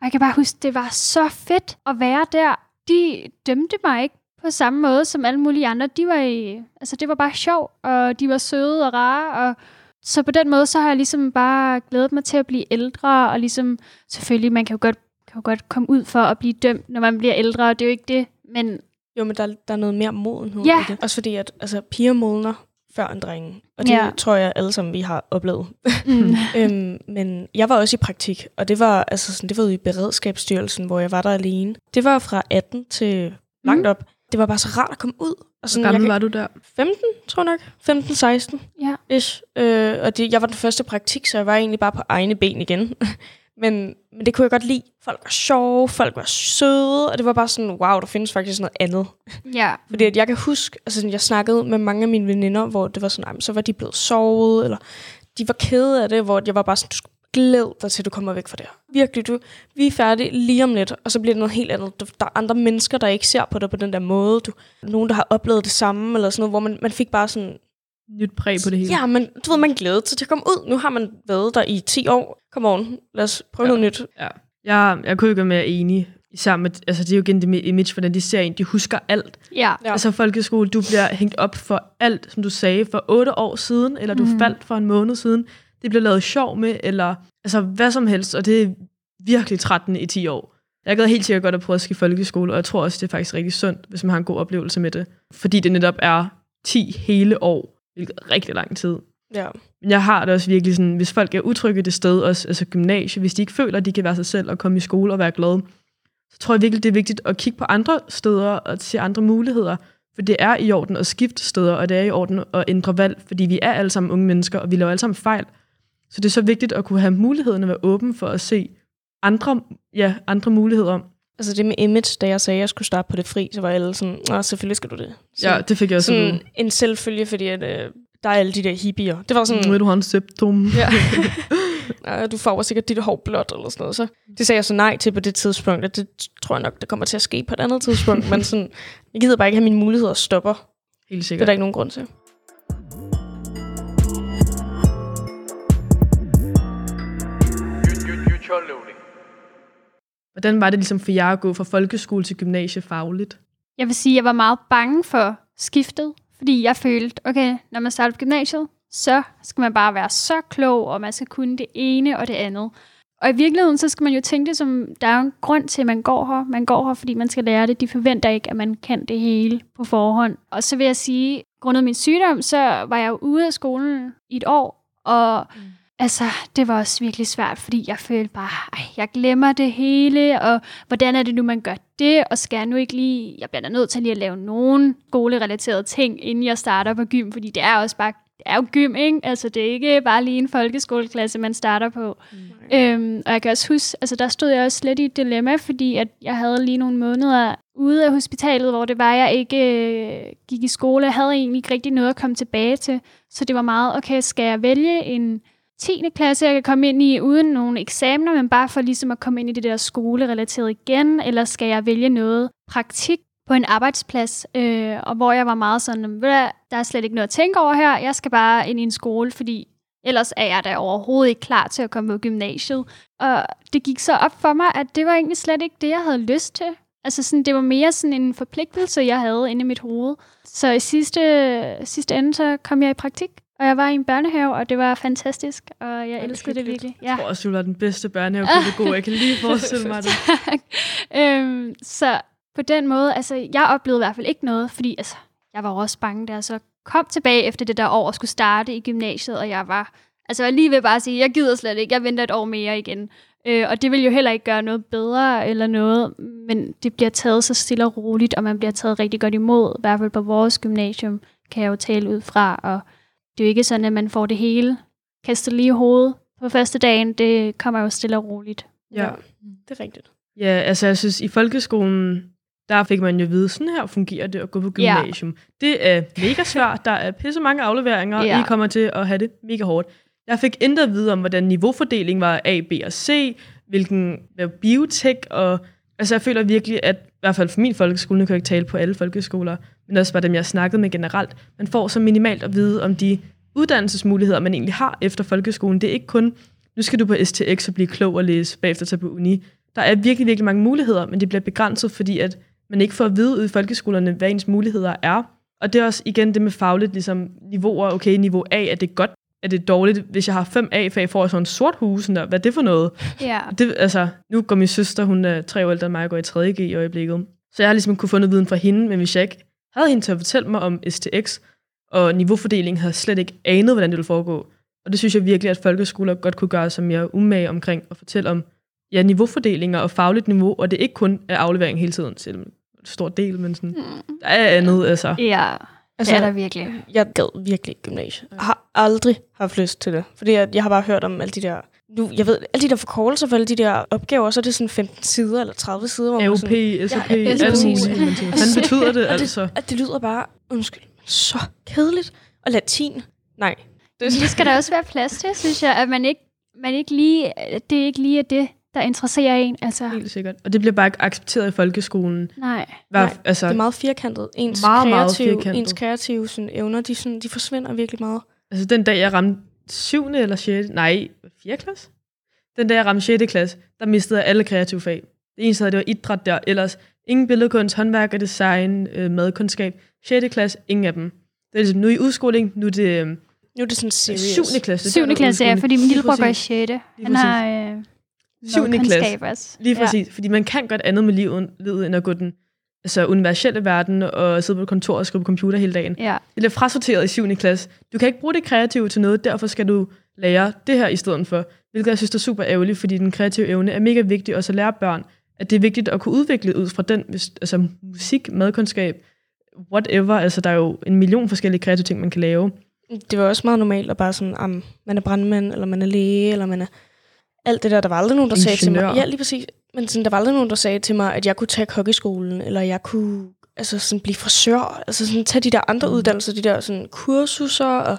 Og jeg kan bare huske, det var så fedt at være der. De dømte mig ikke på samme måde som alle mulige andre. De var i, altså det var bare sjov, og de var søde og rare, og så på den måde, så har jeg ligesom bare glædet mig til at blive ældre, og ligesom, selvfølgelig, man kan jo godt, kan jo godt komme ud for at blive dømt, når man bliver ældre, og det er jo ikke det, men jo, men der, der er noget mere modenhed Ja. i det. Også fordi, at altså, piger modner før en drenge. Og det Ja. tror jeg alle sammen, vi har oplevet. mm, <laughs> øhm, men jeg var også i praktik, og det var, altså sådan, det var ude i Beredskabsstyrelsen, hvor jeg var der alene. Det var fra 18 til langt op. Det var bare så rart at komme ud. Og Hvor sådan, gammel jeg var du der? 15, tror jeg nok. 15-16. ja. Ish. Øh, og det, jeg var den første praktik, så jeg var egentlig bare på egne ben igen. <laughs> men, men det kunne jeg godt lide. Folk var sjove, folk var søde, og det var bare sådan, wow, der findes faktisk noget andet. <laughs> Ja. Fordi at jeg kan huske, altså sådan, jeg snakkede med mange af mine veninder, hvor det var sådan, "Ej, men så var de blevet sovet, eller de var kede af det, hvor jeg var bare sådan, du skal glæde dig til, at du kommer væk fra det. Virkelig, du, vi er færdige lige om lidt, og så bliver det noget helt andet. Der er andre mennesker, der ikke ser på dig på den der måde. Du, nogen, der har oplevet det samme, eller sådan noget, hvor man, man fik bare sådan, Nyt præg på det hele. ja, men du ved, man glæder sig til at komme ud. Nu har man været der i 10 år. Kom on, lad os prøve Ja. ja. noget nyt. Jeg, jeg kunne ikke være mere enig. Sammen med, altså det er jo igen det image, hvordan de ser en. De husker alt. Ja. Ja. Ja. Altså folkeskole, du bliver hængt op for alt, som du sagde for otte år siden, eller du mm. faldt for en måned siden. Det bliver lavet sjov med, eller altså hvad som helst, og det er virkelig trættende i 10 år. Jeg gad helt sikkert godt at prøve at skifte folkeskole, og jeg tror også, det er faktisk rigtig sundt, hvis man har en god oplevelse med det. Fordi det netop er 10 hele år, hvilket er rigtig lang tid. Ja. Men jeg har det også virkelig sådan, hvis folk er utrygge det sted, også, altså gymnasie, hvis de ikke føler, at de kan være sig selv og komme i skole og være glade, så tror jeg virkelig, det er vigtigt at kigge på andre steder og se andre muligheder. For det er i orden at skifte steder, og det er i orden at ændre valg, fordi vi er alle sammen unge mennesker, og vi laver alle sammen fejl. Så det er så vigtigt at kunne have muligheden at være åben for at se andre, ja, andre muligheder. Altså det med image, da jeg sagde, at jeg skulle starte på det fri, så var alle sådan, Nå, selvfølgelig skal du det. Så, Ja, det fik jeg også sådan en selvfølge, fordi at, øh, der er alle de der hippier. Det var sådan, Nu er du har en septum. ja. <laughs> "Nå, du får sikkert dit hår blåt eller sådan noget. Så det sagde jeg så nej til på det tidspunkt, og det tror jeg nok, det kommer til at ske på et andet tidspunkt. <laughs> men sådan, jeg gider bare ikke have mine muligheder stopper. Helt Det er sikkert. der ikke nogen grund til. Hvordan var det ligesom for jer at gå fra folkeskole til gymnasie fagligt? Jeg vil sige, at jeg var meget bange for skiftet, fordi jeg følte, okay, når man starter på gymnasiet, så skal man bare være så klog, og man skal kunne det ene og det andet. Og i virkeligheden, så skal man jo tænke det som, der er jo en grund til, at man går her. Man går her, fordi man skal lære det. De forventer ikke, at man kan det hele på forhånd. Og så vil jeg sige, grundet min sygdom, så var jeg jo ude af skolen i et år, og mm. Altså, det var også virkelig svært, fordi jeg følte bare, ej, jeg glemmer det hele, og hvordan er det nu, man gør det, og skal jeg nu ikke lige, jeg bliver da nødt til lige at lave nogle skolerelaterede ting, inden jeg starter på gym, fordi det er også bare, det er jo gym, ikke? Altså, det er ikke bare lige en folkeskoleklasse, man starter på. Mm. Øhm, og jeg kan også huske, altså der stod jeg også lidt i et dilemma, fordi at jeg havde lige nogle måneder ude af hospitalet, hvor det var, jeg ikke øh, gik i skole. Jeg havde egentlig ikke rigtig noget at komme tilbage til. Så det var meget, okay, skal jeg vælge en 10. klasse, jeg kan komme ind i uden nogen eksamener, men bare for ligesom at komme ind i det der skolerelateret igen, eller skal jeg vælge noget praktik på en arbejdsplads, øh, og hvor jeg var meget sådan, der er slet ikke noget at tænke over her, jeg skal bare ind i en skole, fordi ellers er jeg da overhovedet ikke klar til at komme på gymnasiet. Og det gik så op for mig, at det var egentlig slet ikke det, jeg havde lyst til. Altså sådan, det var mere sådan en forpligtelse, jeg havde inde i mit hoved. Så i sidste, sidste ende, så kom jeg i praktik, og jeg var i en børnehave, og det var fantastisk, og jeg det elskede det virkelig. Jeg tror også, du var den bedste børnehavepædagog. Jeg kan lige <laughs> forestille mig det. <laughs> Tak. øhm, så på den måde, altså, jeg oplevede i hvert fald ikke noget, fordi altså, jeg var også bange, da jeg så kom tilbage efter det der år og skulle starte i gymnasiet, og jeg var, altså, jeg lige ved bare at sige, jeg gider slet ikke, jeg venter et år mere igen. Øh, og det vil jo heller ikke gøre noget bedre eller noget, men det bliver taget så stille og roligt, og man bliver taget rigtig godt imod, i hvert fald på vores gymnasium, kan jeg jo tale ud fra, og det er jo ikke sådan, at man får det hele kastet lige i hovedet på første dagen, det kommer jo stille og roligt. Ja. Det er rigtigt. Ja, altså jeg synes, i folkeskolen, der fik man jo at vide, sådan her fungerer det at gå på Ja. gymnasium. Det er mega svært, der er pisse mange afleveringer, og Ja. I kommer til at have det mega hårdt. Jeg fik intet at vide om, hvordan niveaufordeling var A, B og C, hvilken hvad biotek, og altså jeg føler virkelig, at i hvert fald for min folkeskole, nu kan jeg ikke tale på alle folkeskoler, men også bare dem, jeg har snakket med generelt, man får så minimalt at vide om de uddannelsesmuligheder, man egentlig har efter folkeskolen. Det er ikke kun, nu skal du på STX og blive klog og læse, bagefter tage på uni. Der er virkelig, virkelig mange muligheder, men det bliver begrænset, fordi at man ikke får at vide ude i folkeskolerne, hvad ens muligheder er. Og det er også igen det med fagligt ligesom, niveauer. Okay, niveau A, er det godt? Er det dårligt? Hvis jeg har fem A-fag, får jeg sådan en sort hus. Der. Hvad er det for noget? Ja. Det, altså, nu går min søster, hun er tre år ældre end mig, og går i 3.G i øjeblikket. Så jeg har ligesom kunne få noget viden fra hende, men hvis jeg ikke havde hende til at fortælle mig om STX og niveaufordeling, havde slet ikke anet, hvordan det ville foregå. Og det synes jeg virkelig, at folkeskoler godt kunne gøre sig mere umage omkring at fortælle om ja, niveaufordelinger og fagligt niveau, og det er ikke kun er aflevering hele tiden, er en stor del, men sådan, der er andet, altså. Ja, Altså, det er der virkelig. Jeg gad virkelig ikke gymnasiet. Jeg har aldrig haft lyst til det. Fordi jeg, jeg har bare hørt om alle de der... Nu, jeg ved, alle de der forkortelser for alle de der opgaver, så er det sådan 15 sider eller 30 sider. hvor man AOP, SOP, Ja, alt muligt. Hvad betyder det, altså? At det lyder bare, undskyld, så kedeligt. Og latin. Nej. Det skal der også være plads til, synes jeg, at man ikke, man ikke lige, det er ikke lige er det, der interesserer en. Altså, Helt sikkert. Og det bliver bare ikke accepteret i folkeskolen. nej. Hver, Nej, altså, Det er meget firkantet. Ens Meget, meget kreative, firkantet. Ens kreative sådan, evner, de, sådan, de forsvinder virkelig meget. Altså den dag, jeg ramte 7. eller 6. Nej, 4. klasse? Den dag, jeg ramte 6. klasse, der mistede jeg alle kreative fag. Det eneste, havde, det var idræt der. Ellers ingen billedkunst, håndværk og design, øh, madkundskab. 6. klasse, ingen af dem. Det er ligesom, nu I udskoling, nu er det øh, Nu er det sådan serious. 7. klasse. det er 7. der klasse, ja, fordi min Lige lillebror går i præcis. 6. Han har øh, 7. klasse. også. Lige præcis. Ja. Fordi man kan godt andet med livet, livet end at gå den altså, universelle verden og sidde på et kontor og skrive på computer hele dagen. Ja. Det bliver frasorteret i 7. klasse. Du kan ikke bruge det kreative til noget, derfor skal du lære det her i stedet for. Hvilket jeg synes er super ærgerligt, fordi den kreative evne er mega vigtig også at lære børn, at det er vigtigt at kunne udvikle ud fra den, altså musik, madkundskab, whatever. Altså der er jo en million forskellige kreative ting, man kan lave. Det var også meget normalt at bare sådan, um, man er brandmand, eller man er læge, eller man er... Alt det der, der var aldrig nogen, der sagde til mig... Ingeniør. Ja, lige præcis. Men sådan, der var aldrig nogen, der sagde til mig, at jeg kunne tage kokkeskolen, eller jeg kunne altså sådan blive frisør, altså sådan tage de der andre Mm. uddannelser, de der sådan kursuser, og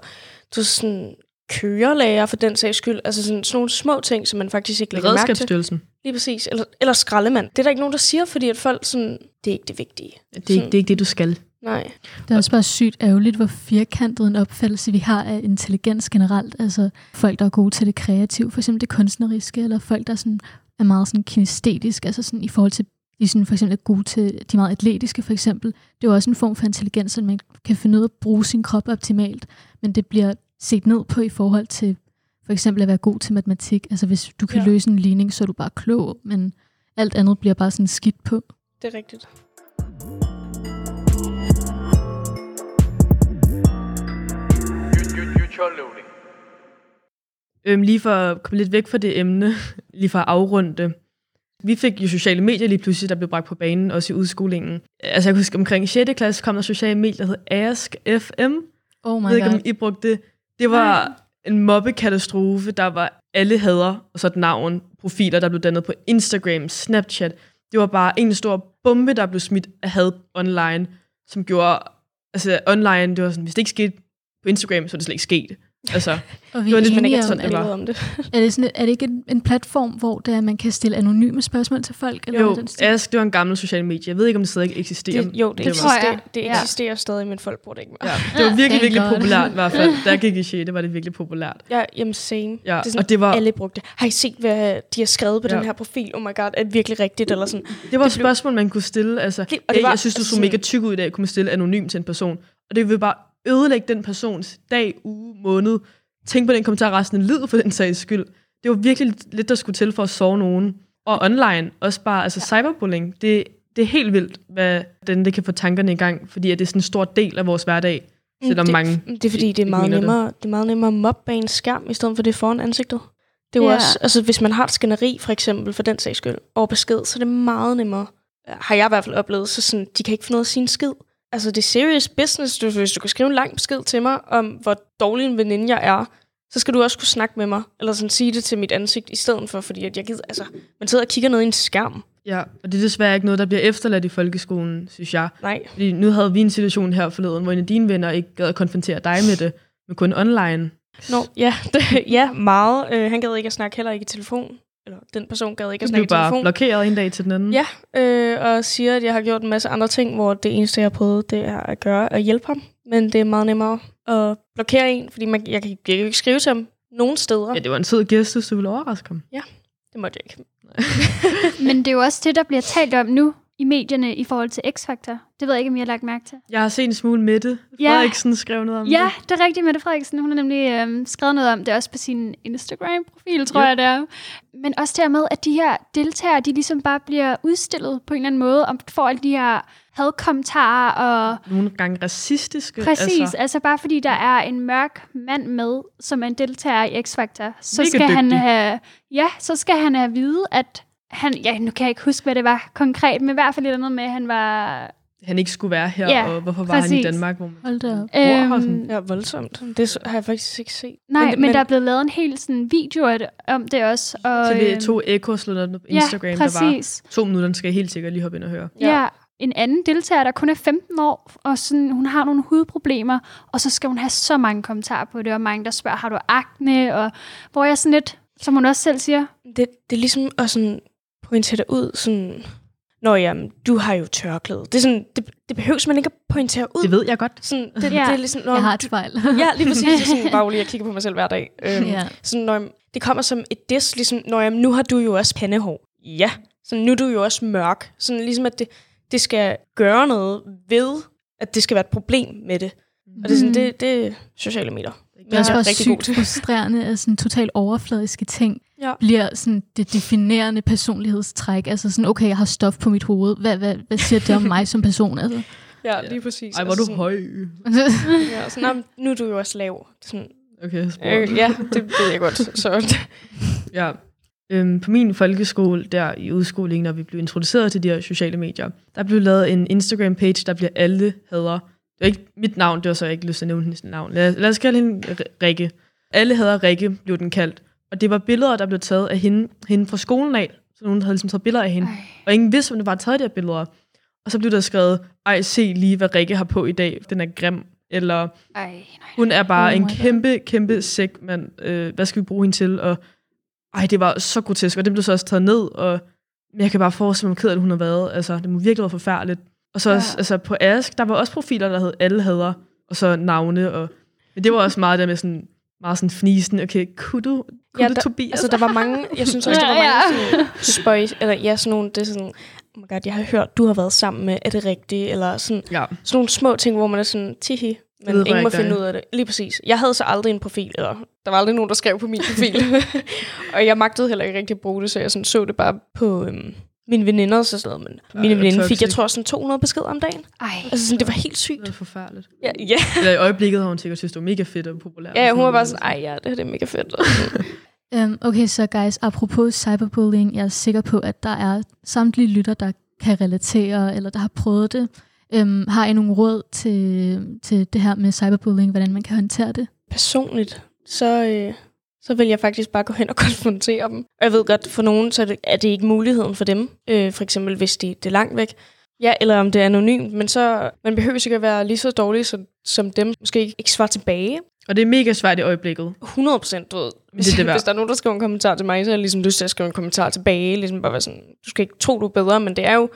du sådan kørelærer for den sags skyld. Altså sådan, sådan nogle små ting, som man faktisk ikke lægger mærke til. Lige præcis. Eller, eller skraldemand. Det er der ikke nogen, der siger, fordi at folk sådan, det er ikke det vigtige. Det er, ikke, det er ikke det, du skal. Nej. Det er også bare sygt ærgerligt, hvor firkantet en opfattelse vi har af intelligens generelt. Altså folk, der er gode til det kreative, for eksempel det kunstneriske, eller folk, der sådan er meget sådan kinestetisk, altså sådan i forhold til, de sådan for eksempel er gode til de meget atletiske for eksempel. Det er jo også en form for intelligens, at man kan finde ud af at bruge sin krop optimalt, men det bliver set ned på i forhold til for eksempel at være god til matematik. Altså hvis du kan ja. løse en ligning, så er du bare klog, men alt andet bliver bare sådan skidt på. Det er rigtigt. Øhm, lige for at komme lidt væk fra det emne, <laughs> lige for at afrunde det. Vi fik jo sociale medier lige pludselig, der blev bragt på banen, også i udskolingen. Altså jeg kan huske, omkring 6. klasse kom der sociale medier, der hed Ask FM. Oh my Jeg ved ikke, god. om I brugte det. Det var en mobbekatastrofe. Der var alle hader, og så et navn, profiler, der blev dannet på Instagram, Snapchat. Det var bare en stor bombe, der blev smidt af had online, som gjorde, altså online, det var sådan, hvis det ikke skete på Instagram, så er det slet ikke sket. Altså, <laughs> Og vi Det var er lidt er om, sådan det var. om det. <laughs> er det, sådan, er det ikke en, en platform, hvor det er, man kan stille anonyme spørgsmål til folk? Eller jo, den? Ask, det var en gammel social medie. Jeg ved ikke, om det stadig eksisterer. det jo, det, Det det, tror jeg. eksisterer, det Ja. eksisterer stadig, men folk bruger det ikke mere. Ja, det var virkelig, Thank virkelig populært i hvert fald. <laughs> Jeg gik i 6. var det virkelig populært. Ja, jamen same. Ja, det er sådan, og det var, alle brugte det. Har I set, hvad de har skrevet på Ja. den her profil? Oh my god, er det virkelig rigtigt? Eller sådan. det var det blev- spørgsmål, man kunne stille. Altså, Det- og det hey, var jeg synes, du så sådan- mega tyk ud i dag, kunne man stille anonym til en person. Og det vil bare ødelægge den persons dag, uge, måned. Tænk på den kommentar resten af livet for den sags skyld. Det var virkelig lidt, der skulle til for at sove nogen. Og online, også bare, altså cyberbullying, det, det er helt vildt, hvad den det kan få tankerne i gang, fordi at det er sådan en stor del af vores hverdag, selvom det, mange Det er fordi, det er, meget nemmere, det. det er meget nemmere at mobbe bag en skærm, i stedet for det foran ansigtet. Det er jo Ja. også, altså hvis man har et skænderi, for eksempel, for den sags skyld, over besked, så er det meget nemmere. Har jeg i hvert fald oplevet, så sådan, de kan ikke finde noget af sin skid. Altså det er serious business. Du, hvis du kan skrive en lang besked til mig, om hvor dårlig en veninde jeg er, så skal du også kunne snakke med mig, eller sådan sige det til mit ansigt, i stedet for, fordi at jeg gider, altså, man sidder og kigger ned i en skærm. Ja, og det er desværre ikke noget, der bliver efterladt i folkeskolen, synes jeg. Nej. Fordi nu havde vi en situation her forleden, hvor en af dine venner ikke gad at konfrontere dig med det, men kun online. Nå, ja, <laughs> det, ja, meget. Øh, han gad ikke at snakke heller ikke i telefon. Eller den person gad ikke Du at snakke i bare telefon. blokeret en dag til den anden. Ja, øh, og siger, at jeg har gjort en masse andre ting, hvor det eneste, jeg har prøvet, det er at gøre at hjælpe ham. Men det er meget nemmere at blokere en, fordi man, jeg, kan, jeg kan ikke skrive til ham nogen steder. ja, det var en sød gæst, hvis du ville overraske ham. Det måtte jeg ikke. Men det er jo også det, der bliver talt om nu i medierne i forhold til X-Factor. Det ved jeg ikke, om I har lagt mærke til. Jeg har set en smule med det. Ja. Frederiksen skrev noget om Ja, det. det er rigtigt, Mette Frederiksen. Hun har nemlig øhm, skrevet noget om det også på sin Instagram-profil, tror Ja. jeg det er. Men også dermed, at de her deltagere, de ligesom bare bliver udstillet på en eller anden måde, og får alle de her hadkommentarer og Nogle gange racistiske. Præcis, altså. Altså, bare fordi der er en mørk mand med, som er en deltager i X-Factor, så Mega skal han have, ja, så skal han have at vide, at han, ja, nu kan jeg ikke huske, hvad det var konkret, men i hvert fald et eller andet med, at han var, han ikke skulle være her, Ja, og hvorfor var han i. Danmark? Hvor man, Hold da op. Sådan. øhm, Ja, voldsomt. Det så- har jeg faktisk ikke set. nej, men, det- men, der er blevet lavet en hel sådan, video af det, om det også. Og, TV2 Eko slog noget op på Instagram, ja, der var to minutter, den skal jeg helt sikkert lige hoppe ind og høre. Ja. ja, en anden deltager, der kun er 15 år, og sådan, hun har nogle hudproblemer, og så skal hun have så mange kommentarer på det, og mange, der spørger, har du akne, og hvor jeg sådan lidt, som hun også selv siger, Det, det er ligesom at sådan pointere ud, sådan... Nå jamen, du har jo tørklæde. Det, er sådan, det, det behøves man ikke at pointere ud. Det ved jeg godt. Sådan, det, Ja. det er ligesom, når Jeg har et spejl. Ja, lige præcis. Det er sådan, <laughs> bare lige, jeg kigger på mig selv hver dag. Øhm, Ja. sådan, når, det kommer som et diss, ligesom, når jeg, nu har du jo også pandehår. Ja. Så nu er du jo også mørk. Sådan ligesom, at det, det skal gøre noget ved, at det skal være et problem med det. Og det er, sådan, Mm. det, det er sociale medier. Det er også bare sygt frustrerende, at sådan totalt overfladiske ting Ja. bliver sådan det definerende personlighedstræk. Altså sådan, okay, jeg har stof på mit hoved. Hvad, hvad, hvad siger det om mig som person? Altså? <laughs> Ja, lige præcis. Ej, hvor er du sådan, høj. <laughs> Ja, sådan, "Nå, men nu er du jo også lav. Sådan, Okay, øh, ja, det ved jeg godt. Så, <laughs> Ja. Øhm, på min folkeskole, der i udskolingen, når vi blev introduceret til de her sociale medier, der blev lavet en Instagram-page, der bliver alle hader. Det er ikke mit navn, det var så jeg ikke lyst til at nævne hendes navn. Lad, lad os kalde hende Rikke. Alle hader Rikke, blev den kaldt. Og det var billeder, der blev taget af hende, hende fra skolen af. Så nogen havde ligesom taget billeder af hende. Ej. Og ingen vidste, om det var taget de her billeder. Og så blev der skrevet, ej, se lige, hvad Rikke har på i dag. Den er grim. Eller ej, nej. hun er bare Oh en God. kæmpe, kæmpe sæk, mand. Øh, hvad skal vi bruge hende til? Og, ej, det var så grotesk, og det blev så også taget ned, og men jeg kan bare forestille mig, hvor ked af hun har været. Altså, det må virkelig være forfærdeligt. Og så ja. også, altså, på Ask, der var også profiler, der hed alle hader, og så navne, og men det var også meget der med sådan, meget sådan fnisen, okay, kunne du, kunne Ja, ja, du der- Tobias? altså, der var mange, jeg synes også, <laughs> der var Ja, ja. mange sådan, spøj, eller ja, sådan nogle, det er sådan, oh my god, jeg har hørt, du har været sammen med, er det rigtigt? Eller sådan, ja, sådan nogle små ting, hvor man er sådan, tihi, men vedrører ingen må finde dig. ud af det. Lige præcis. Jeg havde så aldrig en profil, eller der var aldrig nogen, der skrev på min profil. <laughs> og jeg magtede heller ikke rigtig at bruge det, så jeg sådan, så det bare på øhm, mine veninder og sådan noget. Men Ej, mine veninder fik, jeg tror, sådan 200 beskeder om dagen. Ej. Altså sådan, det var helt det sygt. var forfærdeligt. Ja, ja. Eller i øjeblikket har hun sikkert synes, det var mega fedt og populært. ja hun var bare sådan, sådan, ej ja, det her det er mega fedt. Um, <laughs> okay, så guys, apropos cyberbullying, jeg er sikker på, at der er samtlige lytter, der kan relatere, eller der har prøvet det. Um, har I nogle råd til, til det her med cyberbullying, hvordan man kan håndtere det? personligt, så, øh, så vil jeg faktisk bare gå hen og <laughs> konfrontere dem. Og jeg ved godt, for nogen så er det, er det ikke muligheden for dem. Øh, for eksempel, hvis de, det er langt væk. Ja, eller om det er anonymt. Men så, man behøver ikke at være lige så dårlig som, som dem. Måske ikke, ikke svare tilbage. Og det er mega svært i øjeblikket. 100 procent, du ved. Hvis, det det hvis der er nogen, der skriver en kommentar til mig, så har jeg ligesom lyst til at skrive en kommentar tilbage. Ligesom bare være sådan, du skal ikke tro, du er bedre, men det er jo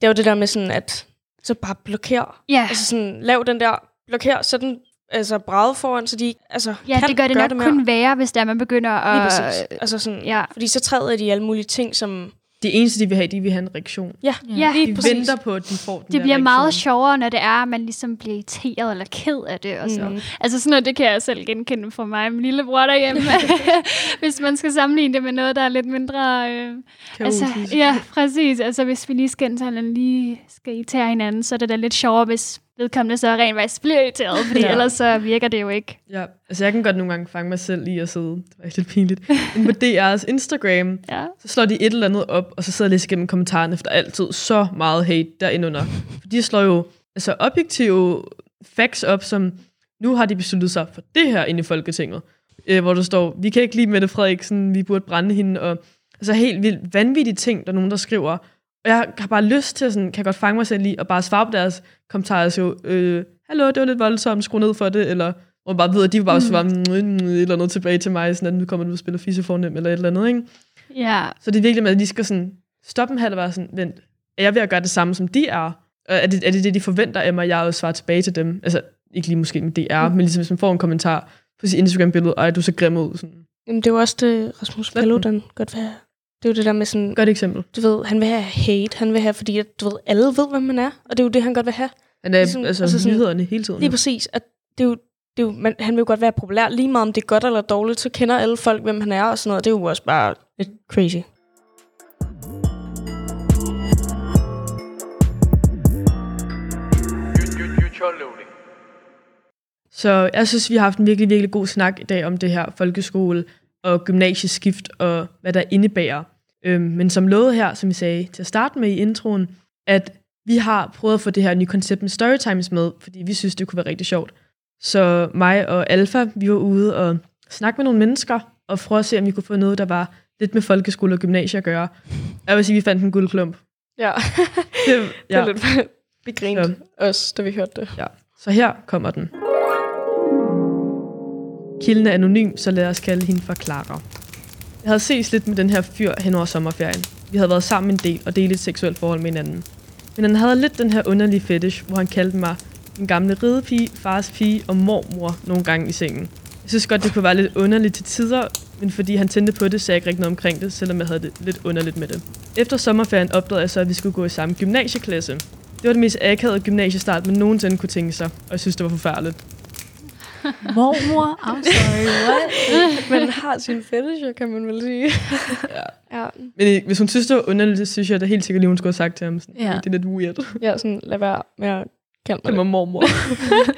det, er jo det der med sådan, at så bare blokér. Ja, Altså sådan, lav den der, blokér, så den altså bræde foran, så de altså, ja kan det gør det nok det mere. kun værre, hvis der man begynder Lige at... præcis. Altså sådan, Ja, Fordi så træder de i alle mulige ting, som... Det eneste, de vil have, de vil have en reaktion. Ja, ja. De præcis. venter på, at de får den Det der bliver meget reaktion. sjovere, når det er, at man ligesom bliver irriteret eller ked af det. Og så. Mm. Altså sådan noget, det kan jeg selv genkende fra mig min lillebror derhjemme. <laughs> hvis man skal sammenligne det med noget, der er lidt mindre... Øh, altså, ja, præcis. Altså hvis vi lige skændes, eller lige skal irritere hinanden, så er det da lidt sjovere, hvis vedkommende så rent faktisk bliver irriteret, fordi Ja. ellers så virker det jo ikke. Ja, altså jeg kan godt nogle gange fange mig selv i at sidde, det var lidt pinligt, inde på DR's Instagram, <laughs> Ja. så slår de et eller andet op, og så sidder jeg læser igennem kommentarerne, for der er altid så meget hate derinde under. For de slår jo altså objektive facts op, som nu har de besluttet sig for det her inde i Folketinget, øh, hvor der står, vi kan ikke lide Mette Frederiksen, vi burde brænde hende, og altså helt vildt vanvittige ting, der er nogen, der skriver. Og jeg har bare lyst til, sådan, kan jeg godt fange mig selv i, og bare svare på deres kommentarer, så øh, hallo, det var lidt voldsomt, skru ned for det, eller hvor man bare ved, at de bare mm. svare mm, et eller andet tilbage til mig, sådan at nu kommer du og spiller fisse fornem, eller et eller andet, ikke? Ja, Så det er virkelig med, at de skal sådan stoppe en halv og være sådan, vent, er jeg ved at gøre det samme, som de er? Og Er det, er det det, de forventer af mig, jeg også svarer tilbage til dem? Altså, ikke lige måske med DR, mm. men ligesom hvis man får en kommentar på sit Instagram-billede, du er så grim ud. Sådan. Jamen, det er jo også det, Rasmus. Paludan godt vil have. Det er jo det der med sådan, Godt eksempel. du ved, han vil have hate, han vil have, fordi at, du ved, alle ved, hvem man er, og det er jo det, han godt vil have. Han er Ligesom- altså, altså altså sådan- nyhederne hele tiden. Lige præcis, at det er jo, det er jo man, han vil jo godt være populær, lige meget om det er godt eller dårligt, så kender alle folk, hvem han er og sådan noget. Det er jo også bare lidt crazy. Så jeg synes, vi har haft en virkelig, virkelig god snak i dag om det her folkeskole og gymnasieskift og hvad der indebærer. Øhm, men som lovet her, som vi sagde til at starte med i introen, at vi har prøvet at få det her nye koncept med storytimes med, fordi vi synes, det kunne være rigtig sjovt. Så mig og Alfa, vi var ude og snakke med nogle mennesker, og prøve at se, om vi kunne få noget, der var lidt med folkeskole og gymnasie at gøre. Jeg vil sige, at vi fandt en guldklump. Ja, Det, <laughs> det ja. er lidt vi grinede Så. også, da vi hørte det. Ja, så her kommer den. Kilden er anonym, så lad os kalde hende for Clara. Jeg havde ses lidt med den her fyr hen over sommerferien. Vi havde været sammen en del og delt et seksuelt forhold med hinanden. Men han havde lidt den her underlige fetish, hvor han kaldte mig en gamle ridepige, fars pige og mormor nogle gange i sengen. Jeg synes godt, det kunne være lidt underligt til tider, men fordi han tændte på det, sagde jeg ikke rigtig noget omkring det, selvom jeg havde det lidt underligt med det. Efter sommerferien opdagede jeg så, at vi skulle gå i samme gymnasieklasse. Det var det mest akavede gymnasiestart, man nogensinde kunne tænke sig, og jeg synes, det var forfærdeligt. Mormor, I'm sorry, what? <laughs> Men har sin fetisher, kan man vel sige. Ja. ja. Men hvis hun synes, det var underligt, så synes jeg da helt sikkert lige, hun skulle have sagt til ham. Sådan, Ja. Det er lidt weird. Ja, sådan, lad være med at kalde mig var mormor.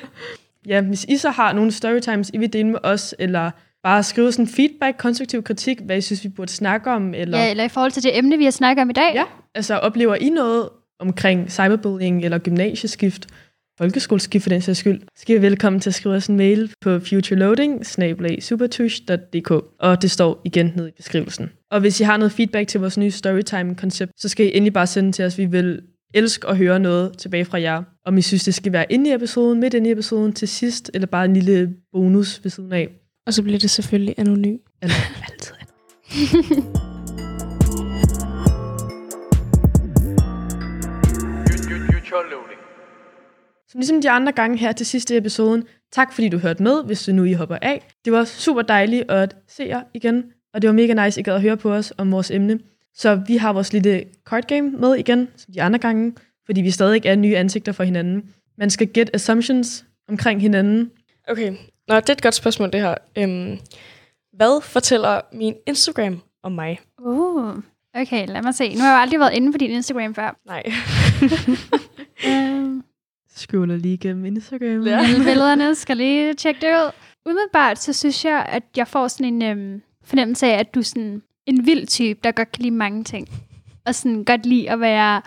<laughs> ja, hvis I så har nogle storytimes, I vil dele med os, eller bare skrive sådan feedback, konstruktiv kritik, hvad I synes, vi burde snakke om, eller, ja, eller i forhold til det emne, vi har snakket om i dag. Ja. altså oplever I noget omkring cyberbullying eller gymnasieskift, folkeskoleskift for den sags skyld, skal I velkommen til at skrive os en mail på futureloading og det står igen nede i beskrivelsen. Og hvis I har noget feedback til vores nye storytime-koncept, så skal I endelig bare sende til os. Vi vil elske at høre noget tilbage fra jer. Om I synes, det skal være inde i episoden, midt inde i episoden, til sidst, eller bare en lille bonus ved siden af. Og så bliver det selvfølgelig anonym. Eller <laughs> altid andet. Som ligesom de andre gange her til sidste i episoden, tak fordi du hørte med, hvis du nu I hopper af. Det var super dejligt at se jer igen, og det var mega nice, I gad at høre på os om vores emne. Så vi har vores lille card game med igen, som de andre gange, fordi vi stadig er nye ansigter for hinanden. Man skal get assumptions omkring hinanden. Okay, Nå, det er et godt spørgsmål, det her. Øhm, hvad fortæller min Instagram om mig? Uh, okay, lad mig se. Nu har jeg jo aldrig været inde på din Instagram før. Nej. <laughs> Scroller lige igennem Instagram. Ja. alle <laughs> billederne skal lige tjekke det ud. Umiddelbart, så synes jeg, at jeg får sådan en øhm, fornemmelse af, at du er sådan en vild type, der godt kan lide mange ting. Og sådan godt lide at være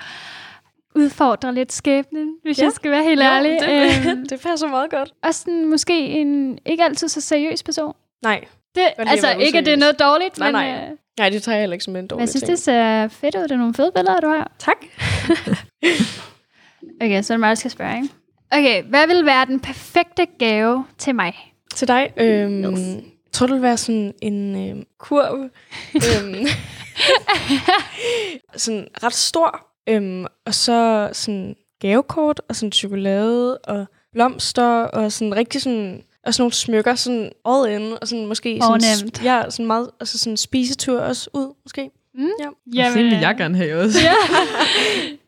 udfordre lidt skæbnen, hvis Ja. jeg skal være helt ærlig. det, Øhm, <laughs> det passer meget godt. og sådan måske en ikke altid så seriøs person. Nej. Det, altså ikke, at det er noget dårligt, Nej, men, nej. Øh, Nej, det tager jeg heller ikke som en dårlig jeg synes, ting. det ser fedt ud. Det er nogle fede billeder, du har. Tak. <laughs> Okay, så er det mig, der skal spørge, ikke? Okay, hvad vil være den perfekte gave til mig? til dig. Øhm, Yes. Tror, det vil være sådan en øhm, kurv. <laughs> øhm, sådan ret stor. Øhm, og så sådan gavekort og sådan chokolade og blomster og sådan rigtig sådan og sådan nogle smykker sådan all in og sådan måske sådan, Fornemt. ja, sådan meget altså sådan spisetur også ud måske. Mm. Ja. Jamen, det vil jeg gerne have også. Ja.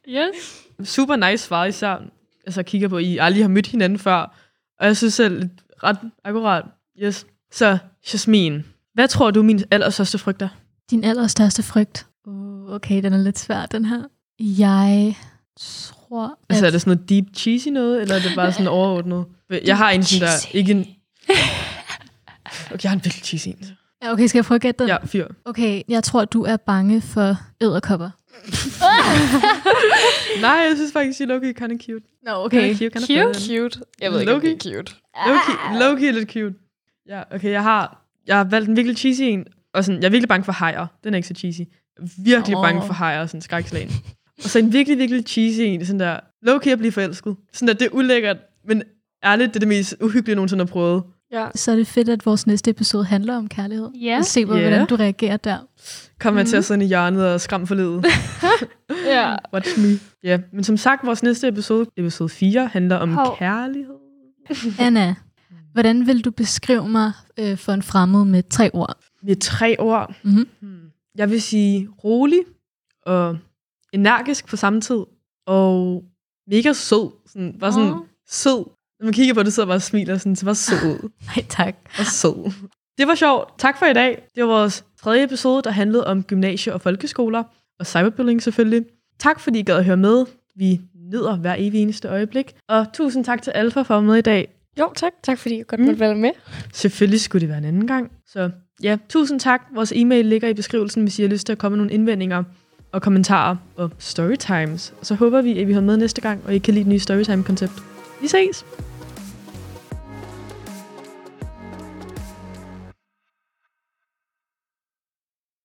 <laughs> yes. Super nice far især. Altså kigger på, at I aldrig har mødt hinanden før. Og jeg synes selv, lidt ret akkurat. Yes. Så, Jasmin, hvad tror du, min allerstørste frygt er? Din allerstørste frygt? Uh, okay, den er lidt svær, den her. Jeg tror, Altså er at... det sådan noget deep cheesy noget, eller er det bare sådan <laughs> overordnet? Jeg har en sådan der, ikke en... <laughs> Okay, jeg har en virkelig cheesy en. Ja, okay, skal jeg prøve at gætte den? Ja, fyr. Okay, jeg tror, du er bange for æderkopper. <laughs> Nej, jeg synes faktisk, at Loki er kind of cute. Nå, Okay. Cute, kind of Cute. Cute. Jeg ved ikke, om det er cute. Loki, Loki er lidt cute. Ja, okay, jeg har, jeg har valgt en virkelig cheesy en. Og sådan, jeg er virkelig bange for hajer. Den er ikke så cheesy. Jeg er virkelig Åh. bange for hajer, sådan skrækslagen. og så en virkelig, virkelig cheesy en, sådan der, Loki at blive forelsket. Sådan der, det er ulækkert, men ærligt, det er det mest uhyggelige, jeg nogensinde har prøvet. Ja. Så er det fedt, at vores næste episode handler om kærlighed. Ja. Og se, hvor, Ja. hvordan du reagerer der. Kom jeg til at sidde i hjørnet og skræmme for livet. <laughs> ja. Watch me. Ja, men som sagt, vores næste episode, episode 4, handler om Hov. kærlighed. Anna, hvordan vil du beskrive mig øh, for en fremmed med tre ord? Med tre ord. Mhm. Hmm. Jeg vil sige rolig og energisk på samme tid. Og mega sød. Sådan, bare sådan Åh. sød. Når man kigger på det, så bare og smiler sådan, så bare sød. <laughs> Nej, tak. og sød. Det var sjovt. Tak for i dag. Det var vores tredje episode, der handlede om gymnasie og folkeskoler. Og cyberbullying selvfølgelig. Tak fordi I gad at høre med. Vi nyder hver evig eneste øjeblik. Og tusind tak til Alfa for at være med i dag. Jo, tak. Tak fordi jeg godt Mm. måtte være med. Selvfølgelig skulle det være en anden gang. Så ja, tusind tak. Vores e-mail ligger i beskrivelsen, hvis I har lyst til at komme med nogle indvendinger og kommentarer og storytimes. Så håber vi, at vi har med næste gang, og I kan lide det nye storytime-koncept. Vi ses!